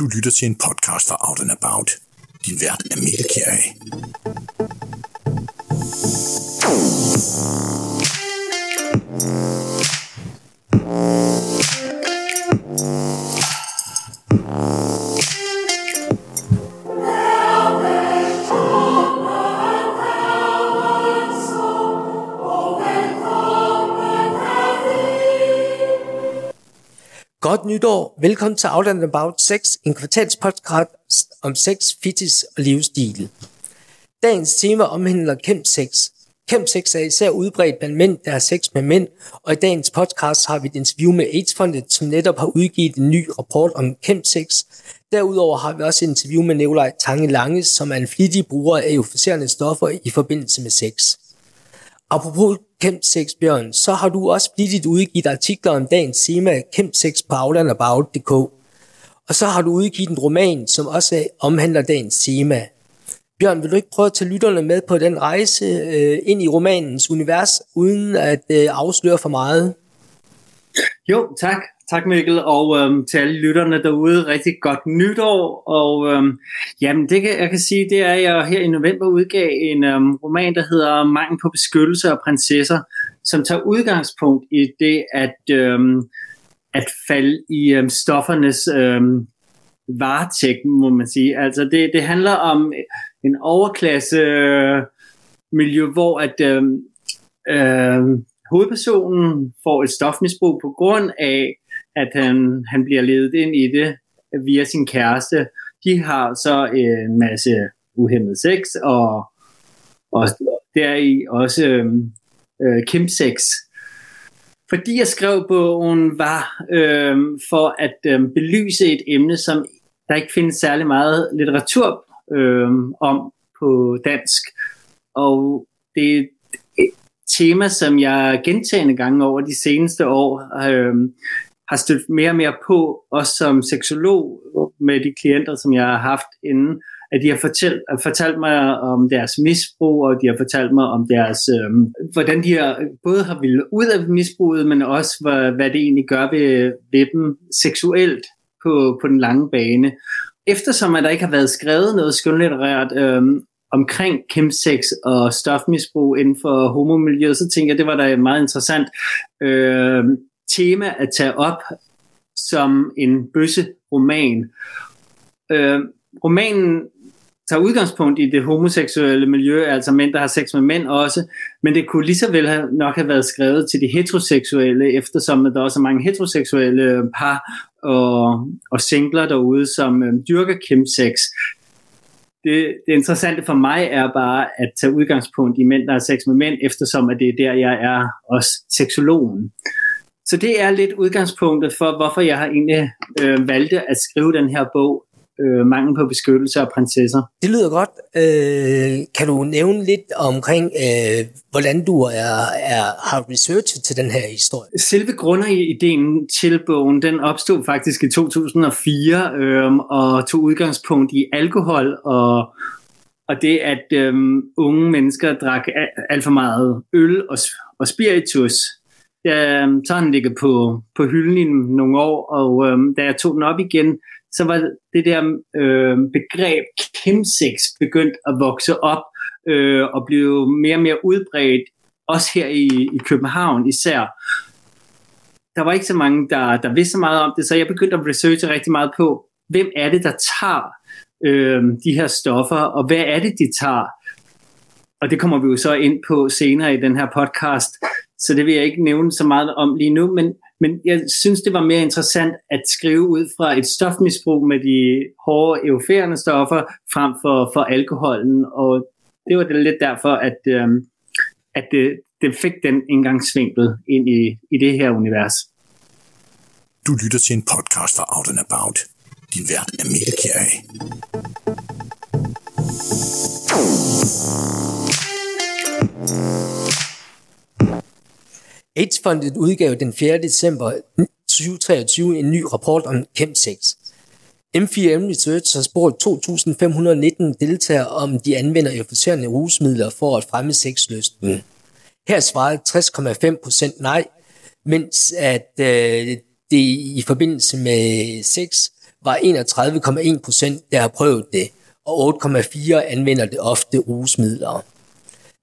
Du lytter til en podcast fra Out and About. Din vært er Mikkel Kjær. Godt nytår. Velkommen til Out and About 6, en kvartalspodcast om sex, fitness og livsstil. Dagens tema omhandler kæmp sex. Kæmp sex er især udbredt blandt mænd, der har sex med mænd, og i dagens podcast har vi et interview med AIDS-fondet, som netop har udgivet en ny rapport om kæmp sex. Derudover har vi også et interview med Nikolaj Tange Lange, som er en flittig bruger af euforiserende stoffer i forbindelse med sex. Apropos Kæmp Sex, Bjørn, så har du også flittigt udgivet artikler om dagens tema Kæmp Sex på outlandabout.dk. Og så har du udgivet en roman, som også omhandler dagens tema. Bjørn, vil du ikke prøve at tage lytterne med på den rejse øh, ind i romanens univers, uden at øh, afsløre for meget? Jo, tak. Tak Mikkel, og øhm, til alle lytterne derude, rigtig godt nytår. Og øhm, jamen, det kan, jeg kan sige, det er, at jeg her i november udgav en øhm, roman, der hedder Mangel på beskyttelse og prinsesser, som tager udgangspunkt i det at, øhm, at falde i øhm, stoffernes øhm, varetægt, må man sige. Altså det, det handler om en overklasse øh, miljø, hvor at øhm, øh, hovedpersonen får et stofmisbrug på grund af, at han, han bliver ledet ind i det via sin kæreste. De har så en masse uhemmet sex, og, og der i også øh, øh kimsex. Fordi jeg skrev bogen var øh, for at øh, belyse et emne, som der ikke findes særlig meget litteratur øh, om på dansk. Og det er et tema, som jeg gentagende gange over de seneste år øh, har stødt mere og mere på, også som seksolog med de klienter, som jeg har haft inden, at de har fortalt, fortalt mig om deres misbrug, og de har fortalt mig om deres, øh, hvordan de har, både har ville ud af misbruget, men også hvad, hvad det egentlig gør ved, ved dem seksuelt på, på den lange bane. Eftersom at der ikke har været skrevet noget skønlitterært øh, omkring chemsex og stofmisbrug inden for homomiljøet, så tænker jeg, at det var da meget interessant øh, tema at tage op som en bøsse roman. Øh, romanen tager udgangspunkt i det homoseksuelle miljø, altså mænd, der har sex med mænd også, men det kunne lige så vel have, nok have været skrevet til de heteroseksuelle, eftersom der også er mange heteroseksuelle øh, par og, og singler derude, som øh, dyrker chemsex. Det, det interessante for mig er bare at tage udgangspunkt i mænd, der har sex med mænd, eftersom at det er der, jeg er også seksologen. Så det er lidt udgangspunktet for, hvorfor jeg har egentlig øh, valgt at skrive den her bog, øh, Mangel på beskyttelse af prinsesser. Det lyder godt. Øh, kan du nævne lidt omkring, øh, hvordan du er, er, har researchet til den her historie? Selve grundideen til bogen, den opstod faktisk i 2004 øh, og tog udgangspunkt i alkohol og og det at øh, unge mennesker drak alt for meget øl og, og spiritus, øh, så har den ligget på, på hylden i nogle år, og øhm, da jeg tog den op igen, så var det der øh, begreb chemsex begyndt at vokse op øh, og blive mere og mere udbredt, også her i, i København især. Der var ikke så mange, der, der vidste så meget om det, så jeg begyndte at researche rigtig meget på, hvem er det, der tager øh, de her stoffer, og hvad er det, de tager? Og det kommer vi jo så ind på senere i den her podcast så det vil jeg ikke nævne så meget om lige nu, men, men jeg synes, det var mere interessant at skrive ud fra et stofmisbrug med de hårde euforerende stoffer frem for, for alkoholen, og det var det lidt derfor, at, øhm, at det, det fik den indgangsvinkel ind i, i det her univers. Du lytter til en podcast fra Out and About. Din vært er Mikkel Kjær. AIDS Fundet udgav den 4. december 2023 en ny rapport om chemsex. M4M Research har spurgt 2.519 deltagere om de anvender euforiserende rusmidler for at fremme sexlysten. Her svarede 60,5% nej, mens at øh, det i forbindelse med sex var 31,1 procent, der har prøvet det, og 8,4 anvender det ofte rusmidler.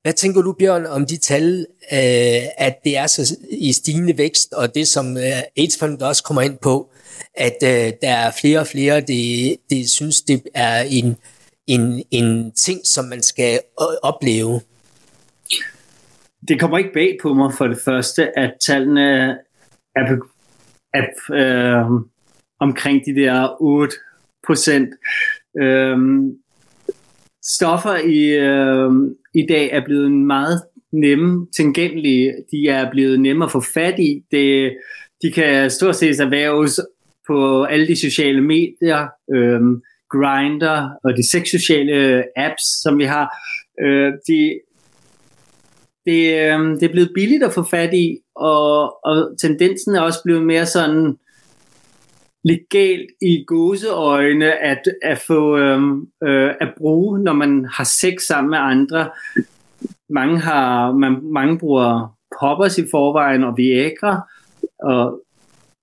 Hvad tænker du, Bjørn, om de tal, øh, at det er så i stigende vækst, og det som øh, AIDS-fondet også kommer ind på, at øh, der er flere og flere, det, det synes, det er en, en, en ting, som man skal opleve? Det kommer ikke bag på mig for det første, at tallene er, er øh, omkring de der 8 procent. Øh, stoffer i, øh, i dag er blevet meget nemme tilgængelige. De er blevet nemme at få fat i. Det, de kan stort set erhverves på alle de sociale medier, øh, Grinder og de seks sociale øh, apps, som vi har. Øh, de, det, øh, det er blevet billigt at få fat i, og, og tendensen er også blevet mere sådan legalt i gåseøjne at, at få øh, øh, at bruge, når man har sex sammen med andre. Mange har man, mange bruger poppers i forvejen og Viagra, og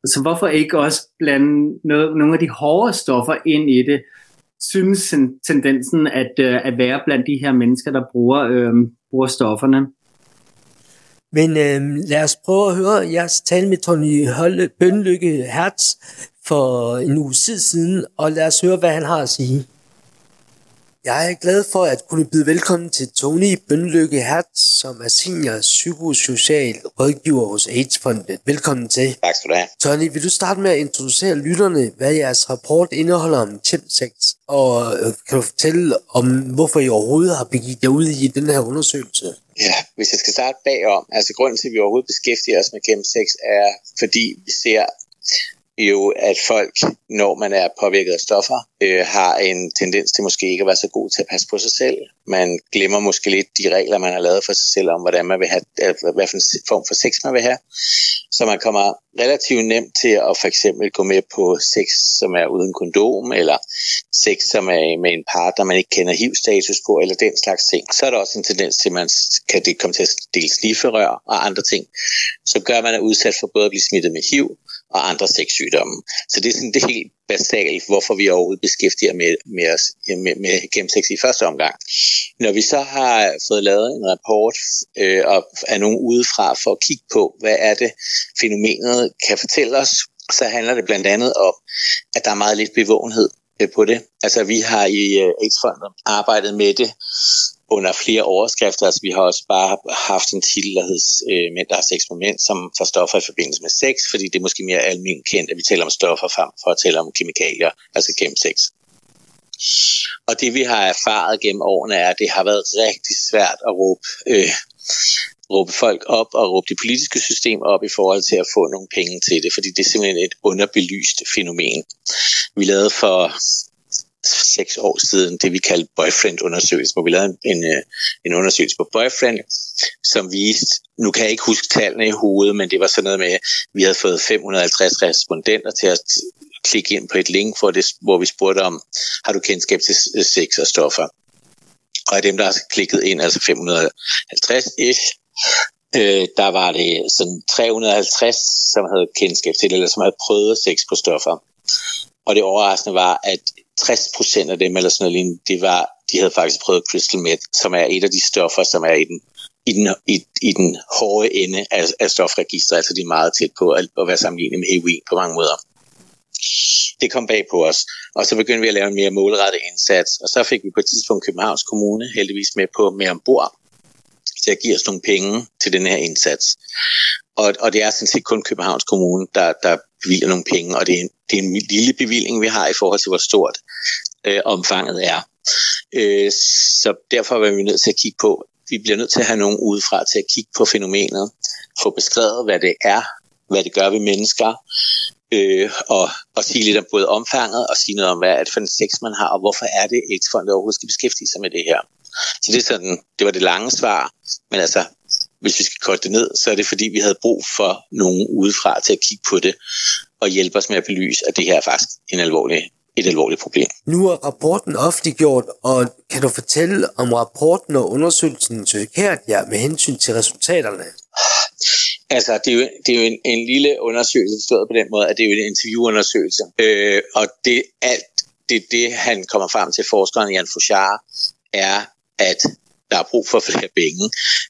så hvorfor ikke også blande noget, nogle af de hårde stoffer ind i det? Synes tendensen at, øh, at være blandt de her mennesker, der bruger, øh, bruger stofferne. Men øh, lad os prøve at høre jeres tale med Tony Holde, Bønlykke Hertz for en uge siden, og lad os høre, hvad han har at sige. Jeg er glad for at kunne byde velkommen til Tony Bønlykke Hertz, som er senior psykosocial rådgiver hos AIDS-fondet. Velkommen til. Tak skal du have. Tony, vil du starte med at introducere lytterne, hvad jeres rapport indeholder om chipsex, og øh, kan du fortælle om, hvorfor I overhovedet har begivet jer ud i den her undersøgelse? Ja, hvis jeg skal starte bagom, altså grunden til, at vi overhovedet beskæftiger os med chemsex, er, fordi vi ser jo, at folk, når man er påvirket af stoffer, øh, har en tendens til måske ikke at være så god til at passe på sig selv. Man glemmer måske lidt de regler, man har lavet for sig selv om, hvordan man vil have, øh, hvad for en form for sex man vil have. Så man kommer relativt nemt til at for eksempel gå med på sex, som er uden kondom, eller sex, som er med en partner, man ikke kender HIV-status på, eller den slags ting. Så er der også en tendens til, at man kan det komme til at dele snifferør og andre ting, så gør man er udsat for både at blive smittet med HIV, og andre sexsygdomme. Så det er sådan det helt basalt, hvorfor vi overhovedet beskæftiger med, med, os, med, med gennemsex i første omgang. Når vi så har fået lavet en rapport øh, og er nogen udefra for at kigge på, hvad er det fænomenet kan fortælle os, så handler det blandt andet om, at der er meget lidt bevågenhed øh, på det. Altså vi har i øh, AIDS-fonden arbejdet med det under flere overskrifter. Altså, vi har også bare haft en titel, der hedder øh, Mænd, der har sex med mænd, som får stoffer i forbindelse med sex, fordi det er måske mere almindeligt kendt, at vi taler om stoffer frem for at tale om kemikalier, altså gennem sex. Og det vi har erfaret gennem årene er, at det har været rigtig svært at råbe, øh, råbe folk op og råbe det politiske system op i forhold til at få nogle penge til det, fordi det er simpelthen et underbelyst fænomen. Vi lavede for seks år siden, det vi kaldte boyfriend-undersøgelse, hvor vi lavede en, øh, en undersøgelse på boyfriend, som viste, nu kan jeg ikke huske tallene i hovedet, men det var sådan noget med, at vi havde fået 550 respondenter til at klikke ind på et link, for det, hvor vi spurgte om, har du kendskab til øh, sex og stoffer? Og af dem, der har klikket ind, altså 550-ish, øh, der var det sådan 350, som havde kendskab til det, eller som havde prøvet sex på stoffer. Og det overraskende var, at 60 procent af dem, eller sådan noget det var, de havde faktisk prøvet crystal meth, som er et af de stoffer, som er i den, i den, i, i den hårde ende af, af stofregistret, altså de er meget tæt på at, at være sammenlignet med heroin på mange måder. Det kom bag på os, og så begyndte vi at lave en mere målrettet indsats, og så fik vi på et tidspunkt Københavns Kommune heldigvis med på med ombord til at give os nogle penge til den her indsats. Og, og det er sådan set kun Københavns Kommune, der, der bevilger nogle penge, og det er, en, det er en lille bevilling, vi har i forhold til, hvor stort øh, omfanget er. Øh, så derfor er vi nødt til at kigge på, vi bliver nødt til at have nogen udefra til at kigge på fænomenet, få beskrevet, hvad det er, hvad det gør ved mennesker, øh, og, og sige lidt om både omfanget, og sige noget om, hvad er det for en sex, man har, og hvorfor er det, at fondet overhovedet skal beskæftige sig med det her. Så det er sådan, det var det lange svar, men altså, hvis vi skal korte det ned, så er det fordi, vi havde brug for nogen udefra til at kigge på det og hjælpe os med at belyse, at det her er faktisk en alvorlig, et alvorligt problem. Nu er rapporten offentliggjort, og kan du fortælle om rapporten og undersøgelsen chokeret jer med hensyn til resultaterne? Altså, det er jo, det er jo en, en lille undersøgelse, forstået på den måde, at det er jo en interviewundersøgelse. Øh, og det alt, det, det, han kommer frem til, forskeren Jan Fouchard, er, at der er brug for flere penge.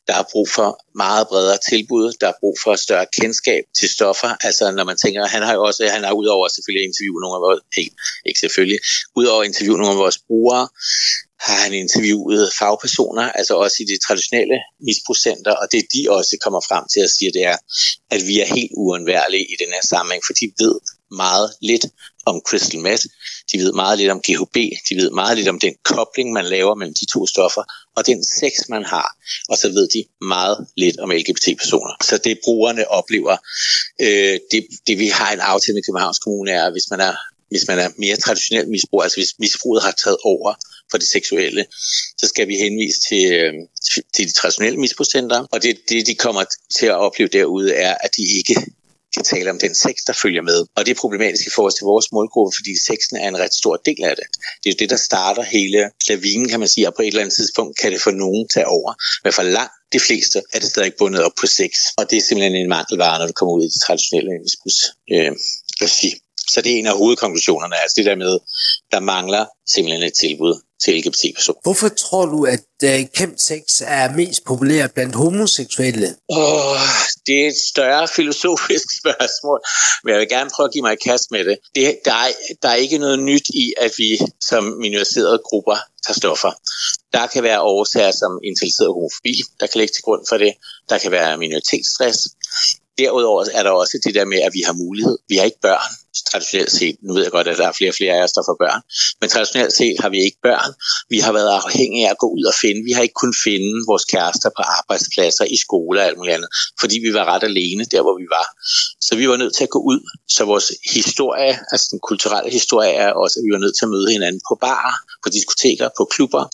Der er brug for meget bredere tilbud. Der er brug for større kendskab til stoffer. Altså når man tænker, han har jo også, han har udover selvfølgelig interviewet nogle af vores, ikke, ikke selvfølgelig, udover interviewet nogle af vores brugere, har han interviewet fagpersoner, altså også i de traditionelle misprocenter, og det de også kommer frem til at sige, det er, at vi er helt uundværlige i den her sammenhæng, for de ved meget lidt om crystal meth, de ved meget lidt om GHB, de ved meget lidt om den kobling, man laver mellem de to stoffer, og den sex, man har, og så ved de meget lidt om LGBT-personer. Så det brugerne oplever, øh, det, det vi har en aftale med Københavns Kommune er, at hvis man er hvis man er mere traditionel misbrug, altså hvis misbruget har taget over for det seksuelle, så skal vi henvise til, øh, til de traditionelle misbrugscenter. Og det, det, de kommer til at opleve derude, er, at de ikke de taler om den sex, der følger med. Og det er problematisk i forhold til vores målgruppe, fordi sexen er en ret stor del af det. Det er jo det, der starter hele lavinen, kan man sige, og på et eller andet tidspunkt kan det for nogen tage over. Men for langt de fleste er det stadig bundet op på sex. Og det er simpelthen en mangelvare, når du kommer ud i det traditionelle misbrugs øh, regi. Så det er en af hovedkonklusionerne, altså det der med, der mangler simpelthen et tilbud til LGBT-personer. Hvorfor tror du, at Kæmp sex er mest populær blandt homoseksuelle? Oh, det er et større filosofisk spørgsmål, men jeg vil gerne prøve at give mig et kast med det. det der, er, der er ikke noget nyt i, at vi som minoriserede grupper tager stoffer. Der kan være årsager som intelligeret homofobi, der kan ligge til grund for det. Der kan være minoritetsstress. Derudover er der også det der med, at vi har mulighed. Vi har ikke børn traditionelt set. Nu ved jeg godt, at der er flere og flere af os, der får børn. Men traditionelt set har vi ikke børn. Vi har været afhængige af at gå ud og finde. Vi har ikke kunnet finde vores kærester på arbejdspladser, i skole og alt muligt andet, fordi vi var ret alene der, hvor vi var. Så vi var nødt til at gå ud. Så vores historie, altså den kulturelle historie, er også, at vi var nødt til at møde hinanden på barer, på diskoteker, på klubber.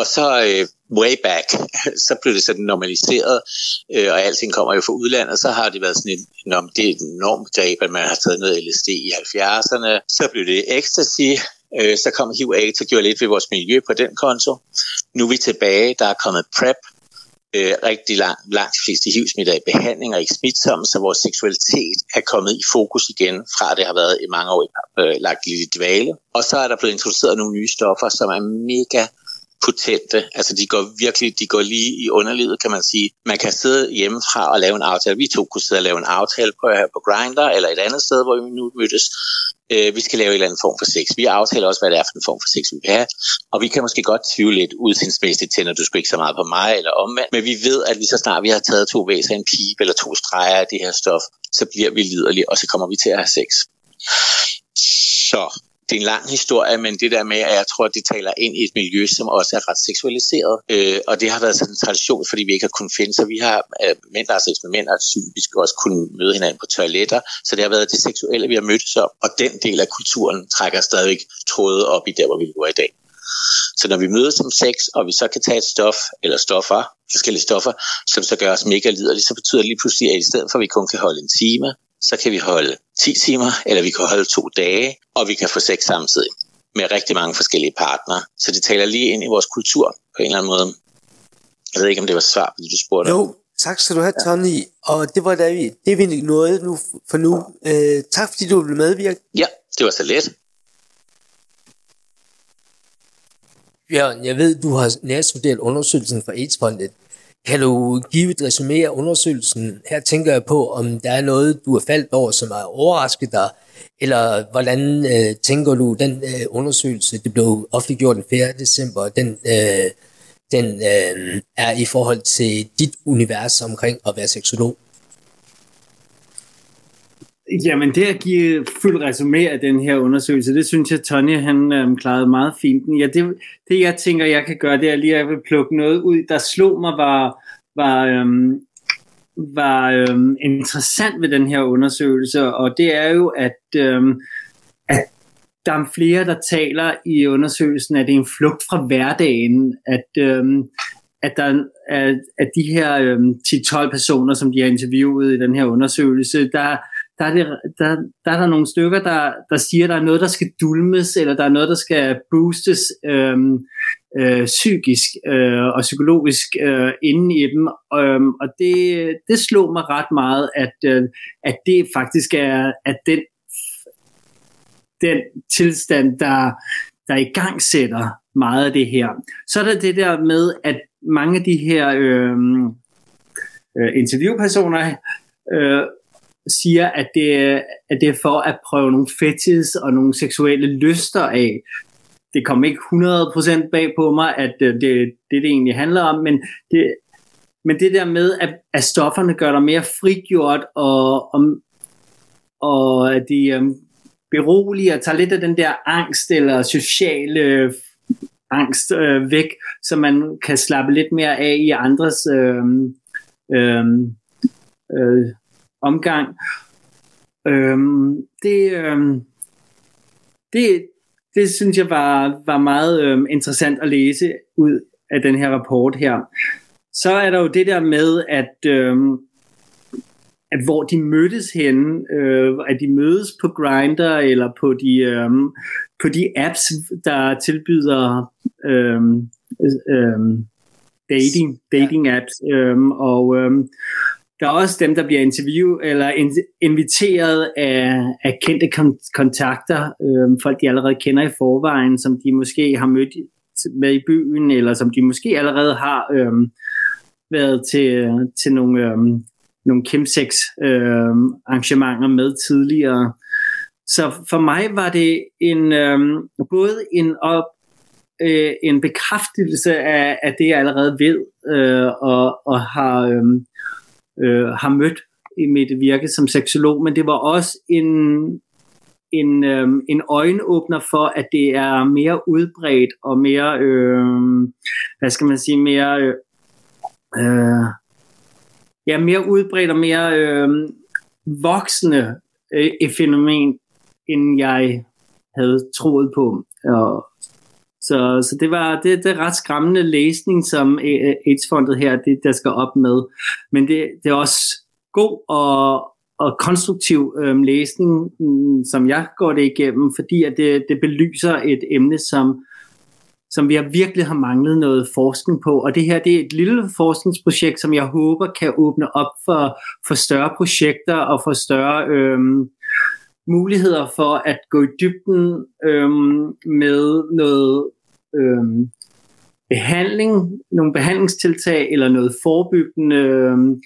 Og så øh, way back, så blev det sådan normaliseret, øh, og alting kommer jo fra udlandet, så har det været sådan en, en det er et enormt greb, at man har taget noget LSD i 70'erne, så blev det ecstasy, øh, så kom HIV-AIDS og gjorde lidt ved vores miljø på den konto. Nu er vi tilbage, der er kommet PrEP, øh, rigtig lang, langt de fleste hiv i behandling og ikke smitsomme, så vores seksualitet er kommet i fokus igen, fra det har været i mange år øh, lagt lidt i dvale. Og så er der blevet introduceret nogle nye stoffer, som er mega potente. Altså de går virkelig, de går lige i underlivet, kan man sige. Man kan sidde hjemmefra og lave en aftale. Vi to kunne sidde og lave en aftale på, på Grindr eller et andet sted, hvor vi nu mødtes. Øh, vi skal lave en eller anden form for sex. Vi aftaler også, hvad det er for en form for sex, vi vil have. Og vi kan måske godt tvivle lidt udsindsmæssigt til, når du skal ikke så meget på mig eller omvendt. Men vi ved, at vi så snart vi har taget to væser, en pipe eller to streger af det her stof, så bliver vi liderlige, og så kommer vi til at have sex. Så det er en lang historie, men det der med, at jeg tror, at det taler ind i et miljø, som også er ret seksualiseret. Øh, og det har været sådan en tradition, fordi vi ikke har kunnet finde, så vi har øh, mænd, der har sex med mænd, og typisk også kunne møde hinanden på toiletter. Så det har været det seksuelle, vi har mødtes så. og den del af kulturen trækker stadigvæk trådet op i der, hvor vi lever i dag. Så når vi mødes som sex, og vi så kan tage et stof, eller stoffer, forskellige stoffer, som så gør os mega liderlige, så betyder det lige pludselig, at i stedet for, at vi kun kan holde en time, så kan vi holde 10 timer, eller vi kan holde to dage, og vi kan få sex samtidig med rigtig mange forskellige partnere. Så det taler lige ind i vores kultur på en eller anden måde. Jeg ved ikke, om det var svar på det, du spurgte Jo, tak skal du have, Tony. Og det var da vi, det vi nåede nu for nu. Øh, tak fordi du blev medvirket. Ja, det var så let. Bjørn, jeg ved, du har nærstuderet undersøgelsen fra AIDS-fondet. Kan du give et resumé af undersøgelsen? Her tænker jeg på, om der er noget, du er faldt over, som har overrasket dig, eller hvordan øh, tænker du, den øh, undersøgelse, det blev offentliggjort den 4. december, den, øh, den øh, er i forhold til dit univers omkring at være seksolog? Jamen det at give fuld resumé af den her undersøgelse, det synes jeg, Tonje han øhm, klarede meget fint. Ja, det, det jeg tænker, jeg kan gøre, det er lige at jeg vil plukke noget ud, der slog mig, var, var, øhm, var øhm, interessant ved den her undersøgelse, og det er jo, at, øhm, at der er flere, der taler i undersøgelsen, at det er en flugt fra hverdagen, at, øhm, at der at, at de her øhm, 10-12 personer, som de har interviewet i den her undersøgelse, der der er, det, der, der er der nogle stykker, der, der siger, at der er noget, der skal dulmes, eller der er noget, der skal boostes. øh, øh, psykisk øh, og psykologisk øh, inden i dem. Øhm, og det, det slog mig ret meget, at, øh, at det faktisk er at den, den tilstand, der, der i gang sætter meget af det her. Så er der det der med, at mange af de her øhm, øh, interviewpersoner øh, siger, at det, at det er for at prøve nogle fetis og nogle seksuelle lyster af. Det kom ikke 100% bag på mig, at øh, det, det, det egentlig handler om, men det, men det der med, at, at stofferne gør dig mere frigjort, og, og, og at de um, beroliger, tager lidt af den der angst eller sociale øh, angst øh, væk, så man kan slappe lidt mere af i andres øhm, øhm, øh, øh, øh, omgang. Øh, det, øh, det, det synes jeg var, var meget øh, interessant at læse ud af den her rapport her. Så er der jo det der med, at, øh, at hvor de mødtes henne, øh, at de mødes på Grinder eller på de, øh, på de apps, der tilbyder øh, øh, dating, dating apps, øh, og øh, der er også dem, der bliver interview eller in, inviteret af, af kendte kontakter, øh, folk de allerede kender i forvejen, som de måske har mødt med i byen, eller som de måske allerede har øh, været til, til nogle, øh, nogle Kimsex øh, arrangementer med tidligere. Så for mig var det en øh, både en op, øh, en bekræftelse af, af det, jeg allerede ved øh, og, og har, øh, øh, har mødt i mit virke som seksolog, men det var også en, en, øh, en øjenåbner for, at det er mere udbredt og mere, øh, hvad skal man sige, mere, øh, øh, ja, mere udbredt og mere øh, voksende øh, et fænomen, end jeg havde troet på. Og, så, så det var det, det er ret skræmmende læsning, som øh, øh, AIDS-fondet her, det, der skal op med. Men det, det er også god og, og konstruktiv øhm, læsning, mm, som jeg går det igennem, fordi at det, det belyser et emne, som, som vi har virkelig har manglet noget forskning på. Og det her det er et lille forskningsprojekt, som jeg håber kan åbne op for, for større projekter og for større øhm, muligheder for at gå i dybden øhm, med noget øhm, behandling, nogle behandlingstiltag eller noget forebyggende øhm,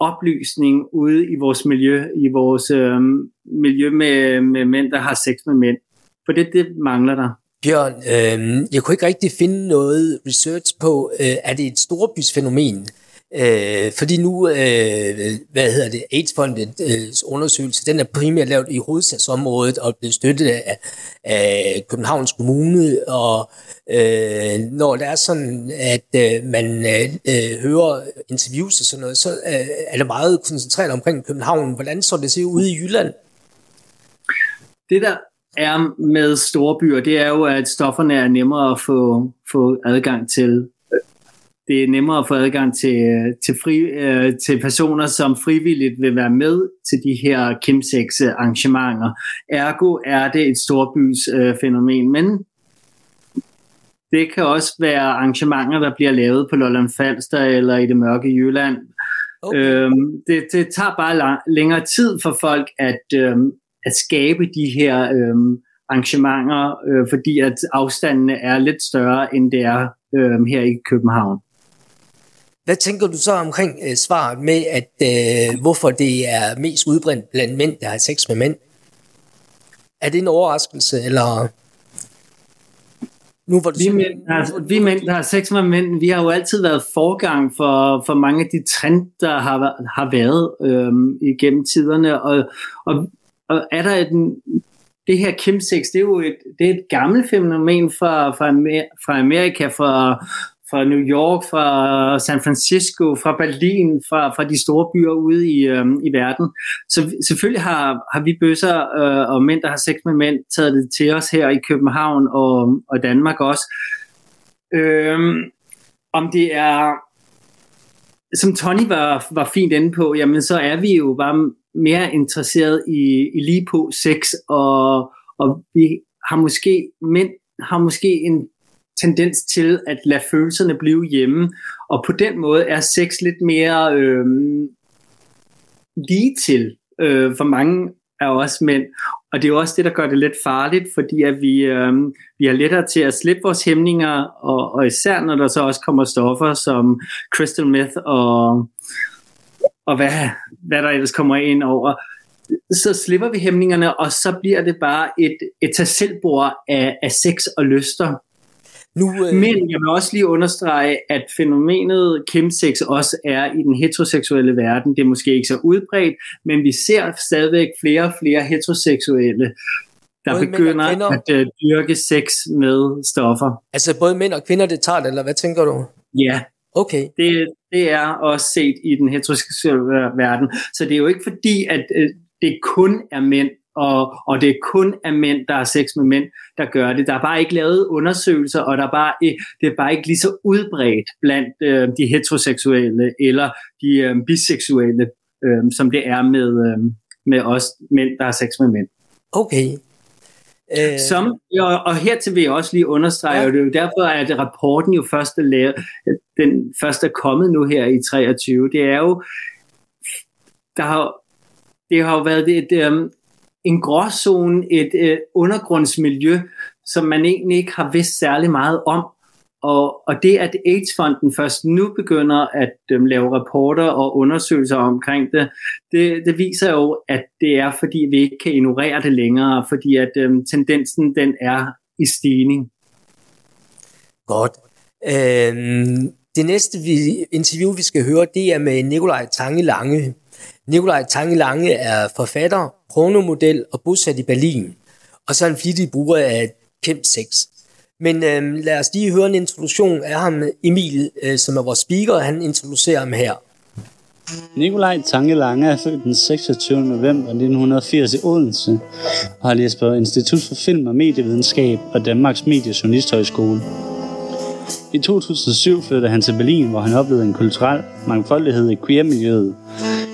oplysning ude i vores miljø, i vores øhm, miljø med, med mænd, der har sex med mænd. For det, det mangler der. Bjørn, øh, jeg kunne ikke rigtig finde noget research på, øh, er det et storbysfænomen? Øh, fordi nu, øh, hvad hedder det, AIDS-fondets øh, undersøgelse, den er primært lavet i hovedstadsområdet og blevet støttet af, af Københavns Kommune, og øh, når det er sådan, at øh, man øh, øh hører interviews og sådan noget, så øh, er det meget koncentreret omkring København. Hvordan så det ser ud i Jylland? Det der er med store byer, det er jo, at stofferne er nemmere at få, få adgang til det er nemmere at få adgang til, til, fri, øh, til personer, som frivilligt vil være med til de her kimsex arrangementer. Ergo er det et storbys øh, fænomen, men det kan også være arrangementer, der bliver lavet på Lolland Falster eller i det mørke Jylland. Okay. Øhm, det, det tager bare lang, længere tid for folk at, øhm, at skabe de her øhm, arrangementer, øh, fordi at afstandene er lidt større, end det er øhm, her i København. Hvad tænker du så omkring øh, svaret med, at øh, hvorfor det er mest udbredt blandt mænd, der har sex med mænd? Er det en overraskelse, eller... Nu, hvor du vi, mænd, der, vi mænd, der har sex med mænd, vi har jo altid været forgang for, for mange af de trend, der har, har været øhm, igennem tiderne. Og, og, og er der et, det her chemsex, det er jo et, det er et gammelt fænomen fra, fra, fra Amerika, fra, fra New York, fra San Francisco, fra Berlin, fra, fra de store byer ude i, øh, i verden. Så selvfølgelig har, har vi bøsser øh, og mænd, der har sex med mænd, taget det til os her i København og, og Danmark også. Øh, om det er, som Tony var, var fint inde på, jamen så er vi jo bare mere interesseret i, i lige på sex, og, og vi har måske, mænd har måske en tendens til at lade følelserne blive hjemme, og på den måde er sex lidt mere øh, lige til øh, for mange af os mænd. Og det er jo også det, der gør det lidt farligt, fordi at vi, øh, vi har lettere til at slippe vores hæmninger, og, og især når der så også kommer stoffer som crystal meth og, og hvad, hvad der ellers kommer ind over, så slipper vi hæmningerne, og så bliver det bare et, et tag af, af sex og lyster. Nu, øh... Men jeg vil også lige understrege, at fænomenet chemsex også er i den heteroseksuelle verden. Det er måske ikke så udbredt, men vi ser stadigvæk flere og flere heteroseksuelle, der både begynder at uh, dyrke sex med stoffer. Altså både mænd og kvinder, det tager det, eller hvad tænker du? Ja, Okay. Det, det er også set i den heteroseksuelle verden. Så det er jo ikke fordi, at øh, det kun er mænd, og, og det kun er mænd, der har sex med mænd, der gør det. Der er bare ikke lavet undersøgelser, og der er bare, det er bare ikke lige så udbredt blandt øh, de heteroseksuelle eller de øh, biseksuelle, øh, som det er med, øh, med os mænd, der har sex med mænd. Okay. Øh... Som, og, og hertil vil jeg også lige understrege, ja. og det er jo derfor, at rapporten jo først er lavet, den første er kommet nu her i 23, det er jo, der har, det har jo været et, et, um, en gråzone, et øh, undergrundsmiljø, som man egentlig ikke har vidst særlig meget om. Og, og det, at AIDS-fonden først nu begynder at øhm, lave rapporter og undersøgelser omkring det, det, det viser jo, at det er, fordi vi ikke kan ignorere det længere, fordi at øhm, tendensen den er i stigning. Godt. Øhm, det næste vi, interview, vi skal høre, det er med Nikolaj Tange Lange. Nikolaj Tange Lange er forfatter, kronomodel og bosat i Berlin, og så er en flittig bruger af Kemp 6. Men øh, lad os lige høre en introduktion af ham, Emil, øh, som er vores speaker, han introducerer ham her. Nikolaj Tange Lange er født den 26. november 1980 i Odense og har læst på Institut for Film og Medievidenskab og Danmarks Mediejournalisthøjskole. I 2007 flyttede han til Berlin, hvor han oplevede en kulturel mangfoldighed i queer-miljøet,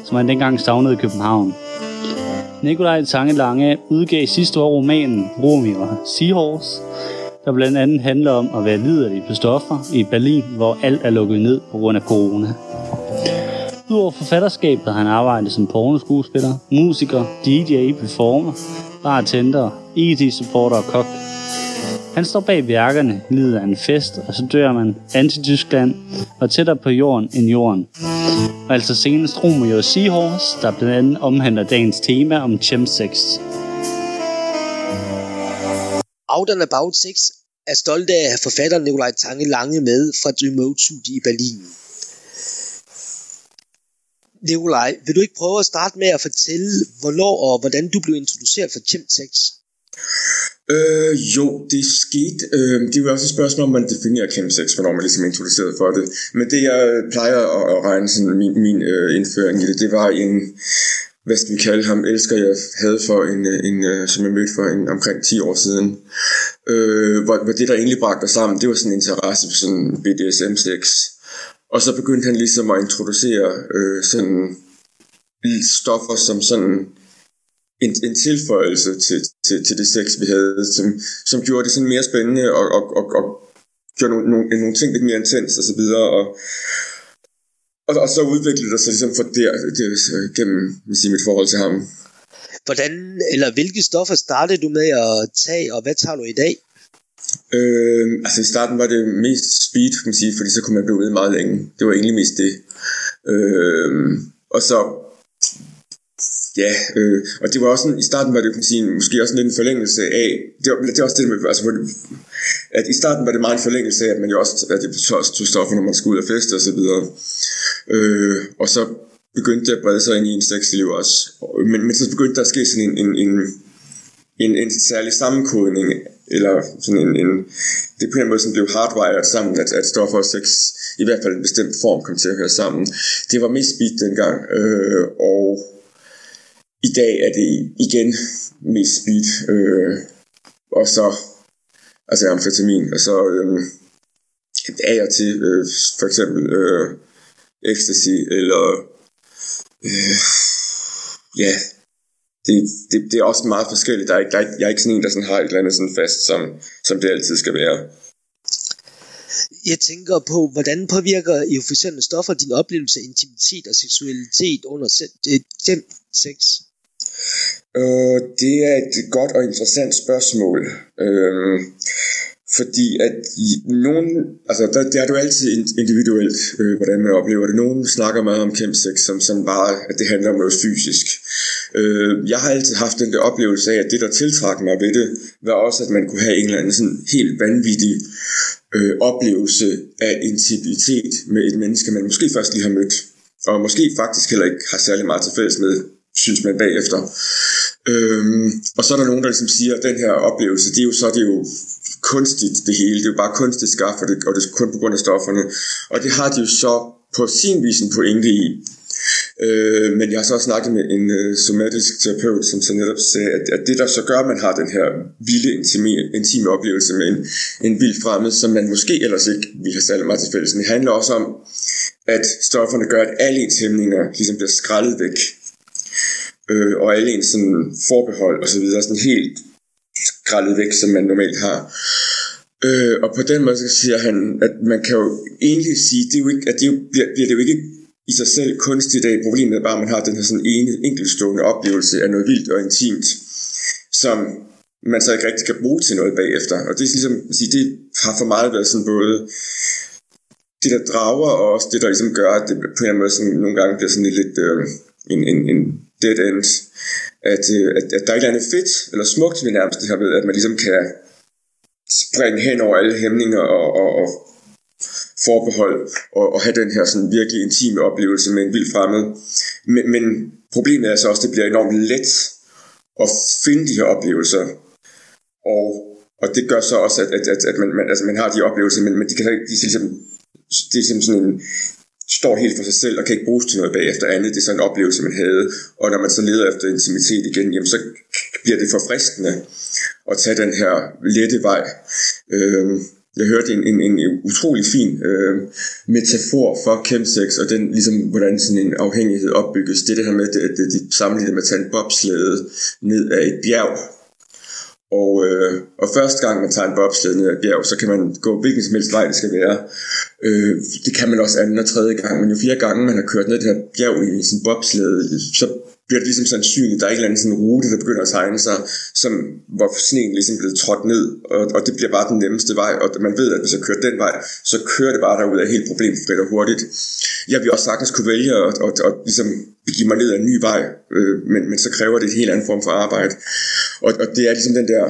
som han dengang savnede i København. Nikolaj Tange Lange udgav sidste år romanen Romeo Seahorse, der blandt andet handler om at være liderlig på stoffer i Berlin, hvor alt er lukket ned på grund af corona. Udover forfatterskabet har han arbejdet som pornoskuespiller, musiker, DJ, performer, bartender, e IT-supporter og kok. Han står bag værkerne, lider af en fest, og så dør man anti-Tyskland og tættere på jorden end jorden. Altså senest Romeo Seahorse, der blandt andet omhandler dagens tema om chemsex. Out and About 6 er stolt af at have forfatteren Nikolaj Tange Lange med fra Remote Studie i Berlin. Nikolaj, vil du ikke prøve at starte med at fortælle, hvornår og hvordan du blev introduceret for chemsex? Øh, jo, det skete. Øh, det er jo også et spørgsmål, om man definerer chemsex, hvornår man ligesom er introduceret for det. Men det, jeg plejer at, at regne sådan min, min øh, indføring i det, det var en, hvad skal vi kalde ham, elsker jeg havde for en, øh, en, en som jeg mødte for en, omkring 10 år siden. Øh, hvor, hvor det, der egentlig bragte os sammen, det var sådan en interesse for sådan BDSM-sex. Og så begyndte han ligesom at introducere øh, sådan stoffer som sådan en, en tilføjelse til, til, til det sex, vi havde, som, som gjorde det sådan mere spændende og, og, og, og gjorde nogle, nogle, nogle ting lidt mere intens og så videre. Og, og, og så udviklede det sig ligesom for der, det, gennem sige, mit forhold til ham. Hvordan, eller hvilke stoffer startede du med at tage, og hvad tager du i dag? Øh, altså i starten var det mest speed, kan man sige, fordi så kunne man blive ved meget længe. Det var egentlig mest det. Øh, og så Ja, øh, og det var også sådan, i starten var det kan sige, måske også lidt en forlængelse af, det var, det var også det med, altså, at i starten var det meget en forlængelse af, at man jo også, at det også tog stoffer, når man skulle ud og feste og så videre. Øh, og så begyndte det at brede sig ind i en sexliv også. Men, men så begyndte der at ske sådan en, en, en, en, en særlig sammenkodning, eller sådan en, en det på en måde sådan blev hardwired sammen, at, at stoffer og sex i hvert fald en bestemt form kom til at høre sammen. Det var mest speed dengang, øh, og i dag er det igen mest speed, øh, og så altså amfetamin, og så øh, af og til øh, for eksempel øh, ecstasy, eller øh, ja, det, det, det er også meget forskelligt. Der er, der er, jeg er ikke sådan en, der sådan har et eller andet sådan fast, som, som det altid skal være. Jeg tænker på, hvordan påvirker euforiserende stoffer din oplevelse af intimitet og seksualitet under øh, den sex? Øh, det er et godt og interessant spørgsmål. Uh, fordi at nogen, altså der, der er du altid individuelt, øh, hvordan man oplever det. Nogen snakker meget om chemsex, som sådan bare, at det handler om noget fysisk. Øh, jeg har altid haft den der oplevelse af, at det, der tiltrak mig ved det, var også, at man kunne have en eller anden sådan helt vanvittig øh, oplevelse af intimitet med et menneske, man måske først lige har mødt, og måske faktisk heller ikke har særlig meget til fælles med, synes man bagefter. Øhm, og så er der nogen, der ligesom siger, at den her oplevelse, det er jo så det er jo kunstigt det hele. Det er jo bare kunstigt skaffet, og det, og det er kun på grund af stofferne. Og det har de jo så på sin vis en pointe i. Øh, men jeg har så også snakket med en øh, somatisk terapeut, som så netop sagde, at, at det der så gør, at man har den her vilde, intime, intime oplevelse med en, en vild fremmed, som man måske ellers ikke ville have særlig meget til fælles. Men det handler også om, at stofferne gør, at alle ens hæmninger ligesom bliver skrællet væk. Øh, og alle ens sådan, forbehold og så videre, sådan helt skrællet væk, som man normalt har. Øh, og på den måde så siger han, at man kan jo egentlig sige, det er jo ikke, at det jo, bliver, bliver det jo ikke i sig selv kunstigt af. Problemet er bare, at man har den her sådan ene enkeltstående oplevelse af noget vildt og intimt, som man så ikke rigtig kan bruge til noget bagefter. Og det er ligesom, at sige, det har for meget været sådan både det, der drager, og også det, der ligesom gør, at det på en eller anden måde sådan, nogle gange bliver sådan lidt øh, en, en, en dead end at, øh, at, at der er et eller andet fedt eller smukt ved nærmest det her ved, at man ligesom kan springe hen over alle hæmninger og, og, og forbehold og, og have den her sådan virkelig intime oplevelse med en vild fremmed. Men, men problemet er så også, at det bliver enormt let at finde de her oplevelser. Og, og det gør så også, at, at, at, at man, man, altså man har de oplevelser, men, men de kan de, ligesom, de, ligesom, det er ligesom sådan en, står helt for sig selv og kan ikke bruges til noget bagefter andet. Det er sådan en oplevelse, man havde. Og når man så leder efter intimitet igen, jamen så bliver det forfriskende at tage den her lette vej. Øh, jeg hørte en, en, en utrolig fin øh, metafor for chemsex, og den, ligesom, hvordan sådan en afhængighed opbygges. Det er det her med, at de sammenligner med at tage en bobslæde ned af et bjerg. Og, øh, og første gang man tager en bobsled ned ad bjerg, så kan man gå hvilken som helst vej det skal være. Øh, det kan man også anden og tredje gang, men jo flere gange man har kørt ned det her bjerg i sin bobsled, så bliver det ligesom sandsynligt, der er en eller anden sådan rute, der begynder at tegne sig, som, hvor sneen ligesom blevet trådt ned, og, og det bliver bare den nemmeste vej, og man ved, at hvis jeg kører den vej, så kører det bare derud af helt problemfrit og hurtigt. Jeg vil også sagtens kunne vælge at, at, at, at ligesom begive mig ned ad en ny vej, øh, men, men så kræver det en helt anden form for arbejde. Og, og det er ligesom den der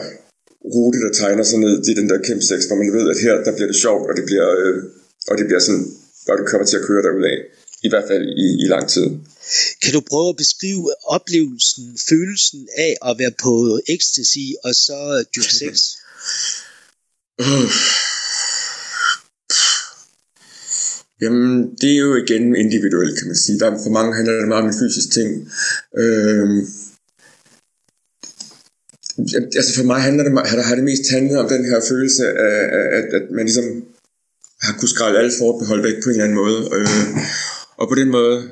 rute, der tegner sig ned, det er den der kæmpe sex, hvor man ved, at her, der bliver det sjovt, og det bliver, øh, og det bliver sådan, og det kommer til at køre derudad. I hvert fald i, i lang tid. Kan du prøve at beskrive oplevelsen, følelsen af at være på ecstasy og så dyrke sex? Uh. Jamen, det er jo igen individuelt, kan man sige. Der, for mange handler det meget om en fysisk ting. Øh, altså for mig handler det, har, har det mest handlet om den her følelse af, at, at man ligesom har kunnet skralde alle forbehold væk på en eller anden måde. Øh, og på den måde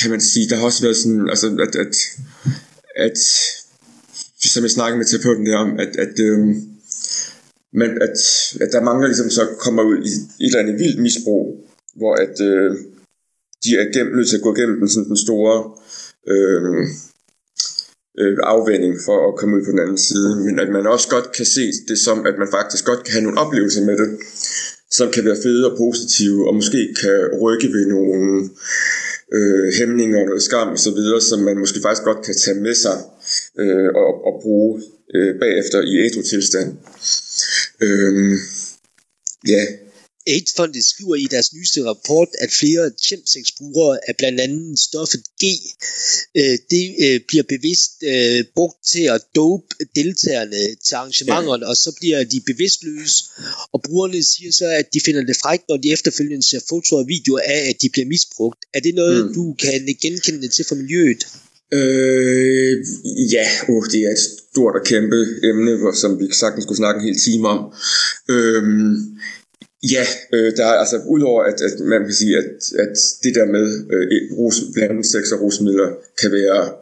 kan man sige, der har også været sådan, altså at, at, at som jeg snakkede med terapeuten der om, at, at, øh, men at, at der mangler ligesom så kommer ud i et eller andet vildt misbrug, hvor at øh, de er gennem, nødt til at gå igennem den, sådan den store øh, øh, afvænding for at komme ud på den anden side, men at man også godt kan se det som, at man faktisk godt kan have nogle oplevelser med det, som kan være fede og positive, og måske kan rykke ved nogle øh, hæmninger og noget skam osv., som man måske faktisk godt kan tage med sig øh, og, og bruge øh, bagefter i ædru-tilstand. Øh, ja, AIDS-fondet skriver i deres nyeste rapport, at flere chemsex-brugere af blandt andet stoffet G, øh, det øh, bliver bevidst øh, brugt til at dope deltagerne til arrangementerne, og så bliver de bevidstløse, og brugerne siger så, at de finder det frækt, når de efterfølgende ser fotoer og videoer af, at de bliver misbrugt. Er det noget, mm. du kan genkende til fra miljøet? Øh, ja, uh, det er et stort og kæmpe emne, som vi sagtens skulle snakke en hel time om. Øh, Ja, øh, der er altså udover at, at man kan sige, at, at det der med øh, rus, blandt sex og rusmidler kan være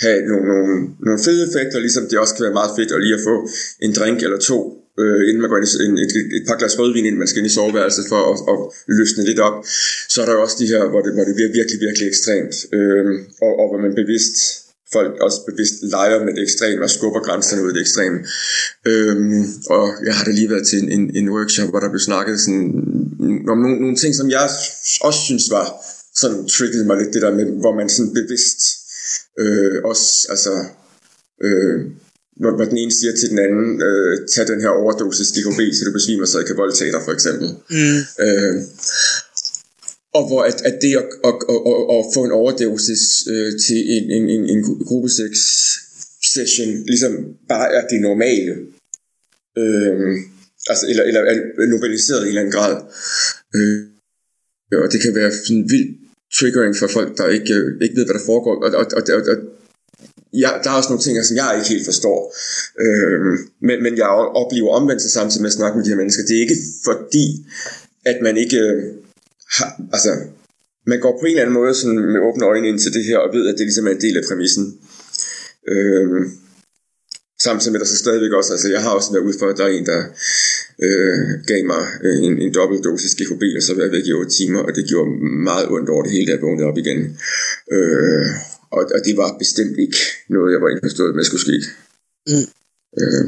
have nogle, nogle, nogle fede effekter, ligesom det også kan være meget fedt at lige at få en drink eller to øh, inden man går ind i en, et, et par glas rødvin, inden man skal ind i soveværelset for at, at løsne lidt op. Så er der jo også de her, hvor det, hvor det bliver virkelig, virkelig ekstremt, øh, og, og hvor man bevidst folk også bevidst leger med det ekstreme og skubber grænserne ud i det ekstreme. Øhm, og jeg har da lige været til en, en, en workshop, hvor der blev snakket sådan, om nogle, nogle ting, som jeg også synes var sådan triggede mig lidt, det der med, hvor man sådan bevidst øh, også, altså, øh, hvor, hvor den ene siger til den anden, øh, tag den her overdosis GHB, så du besvimer, så jeg kan voldtage dig, for eksempel. Mm. Øh, og hvor at, at det at, at, at, at, at få en overdosis øh, til en, en, en, en gruppe 6 session ligesom bare er det normale. Øh, altså, eller, eller er normaliseret i en eller anden grad. Øh, og det kan være sådan vildt triggering for folk, der ikke, øh, ikke ved, hvad der foregår. Og, og, og, og, og ja, der er også nogle ting, som jeg ikke helt forstår. Øh, men, men jeg oplever omvendt sig samtidig med at snakke med de her mennesker. Det er ikke fordi, at man ikke øh, har, altså, man går på en eller anden måde sådan med åbne øjne ind til det her, og ved, at det ligesom er en del af præmissen. Øh, samtidig med, at der så stadigvæk også, altså jeg har også været ude for, at der er en, der øh, gav mig øh, en, en dobbelt dosis GHB, og så var jeg væk i 8 timer, og det gjorde meget ondt over det hele, da jeg vågnede op igen. Øh, og, og det var bestemt ikke noget, jeg var indforstået med, skulle ske. Mm. Øh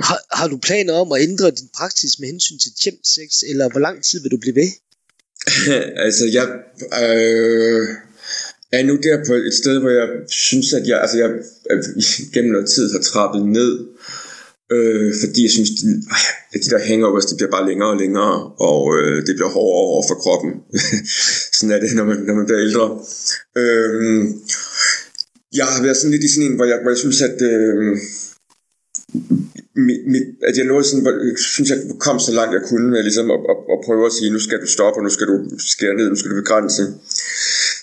har, har du planer om at ændre din praksis med hensyn til sex, eller hvor lang tid vil du blive ved? altså, jeg øh, er nu der på et sted, hvor jeg synes, at jeg, altså jeg øh, gennem noget tid har trappet ned Øh, fordi jeg synes, de, at de der hangovers, det bliver bare længere og længere, og øh, det bliver hårdere over for kroppen. sådan er det, når man, når man bliver ældre. Øh, jeg har været sådan lidt i sådan en, hvor jeg, hvor jeg synes, at... Øh, mit, mit, at jeg nåede sådan, hvor, synes jeg kom så langt jeg kunne med ligesom at, at, at prøve at sige, nu skal du stoppe, og nu skal du skære ned, nu skal du begrænse.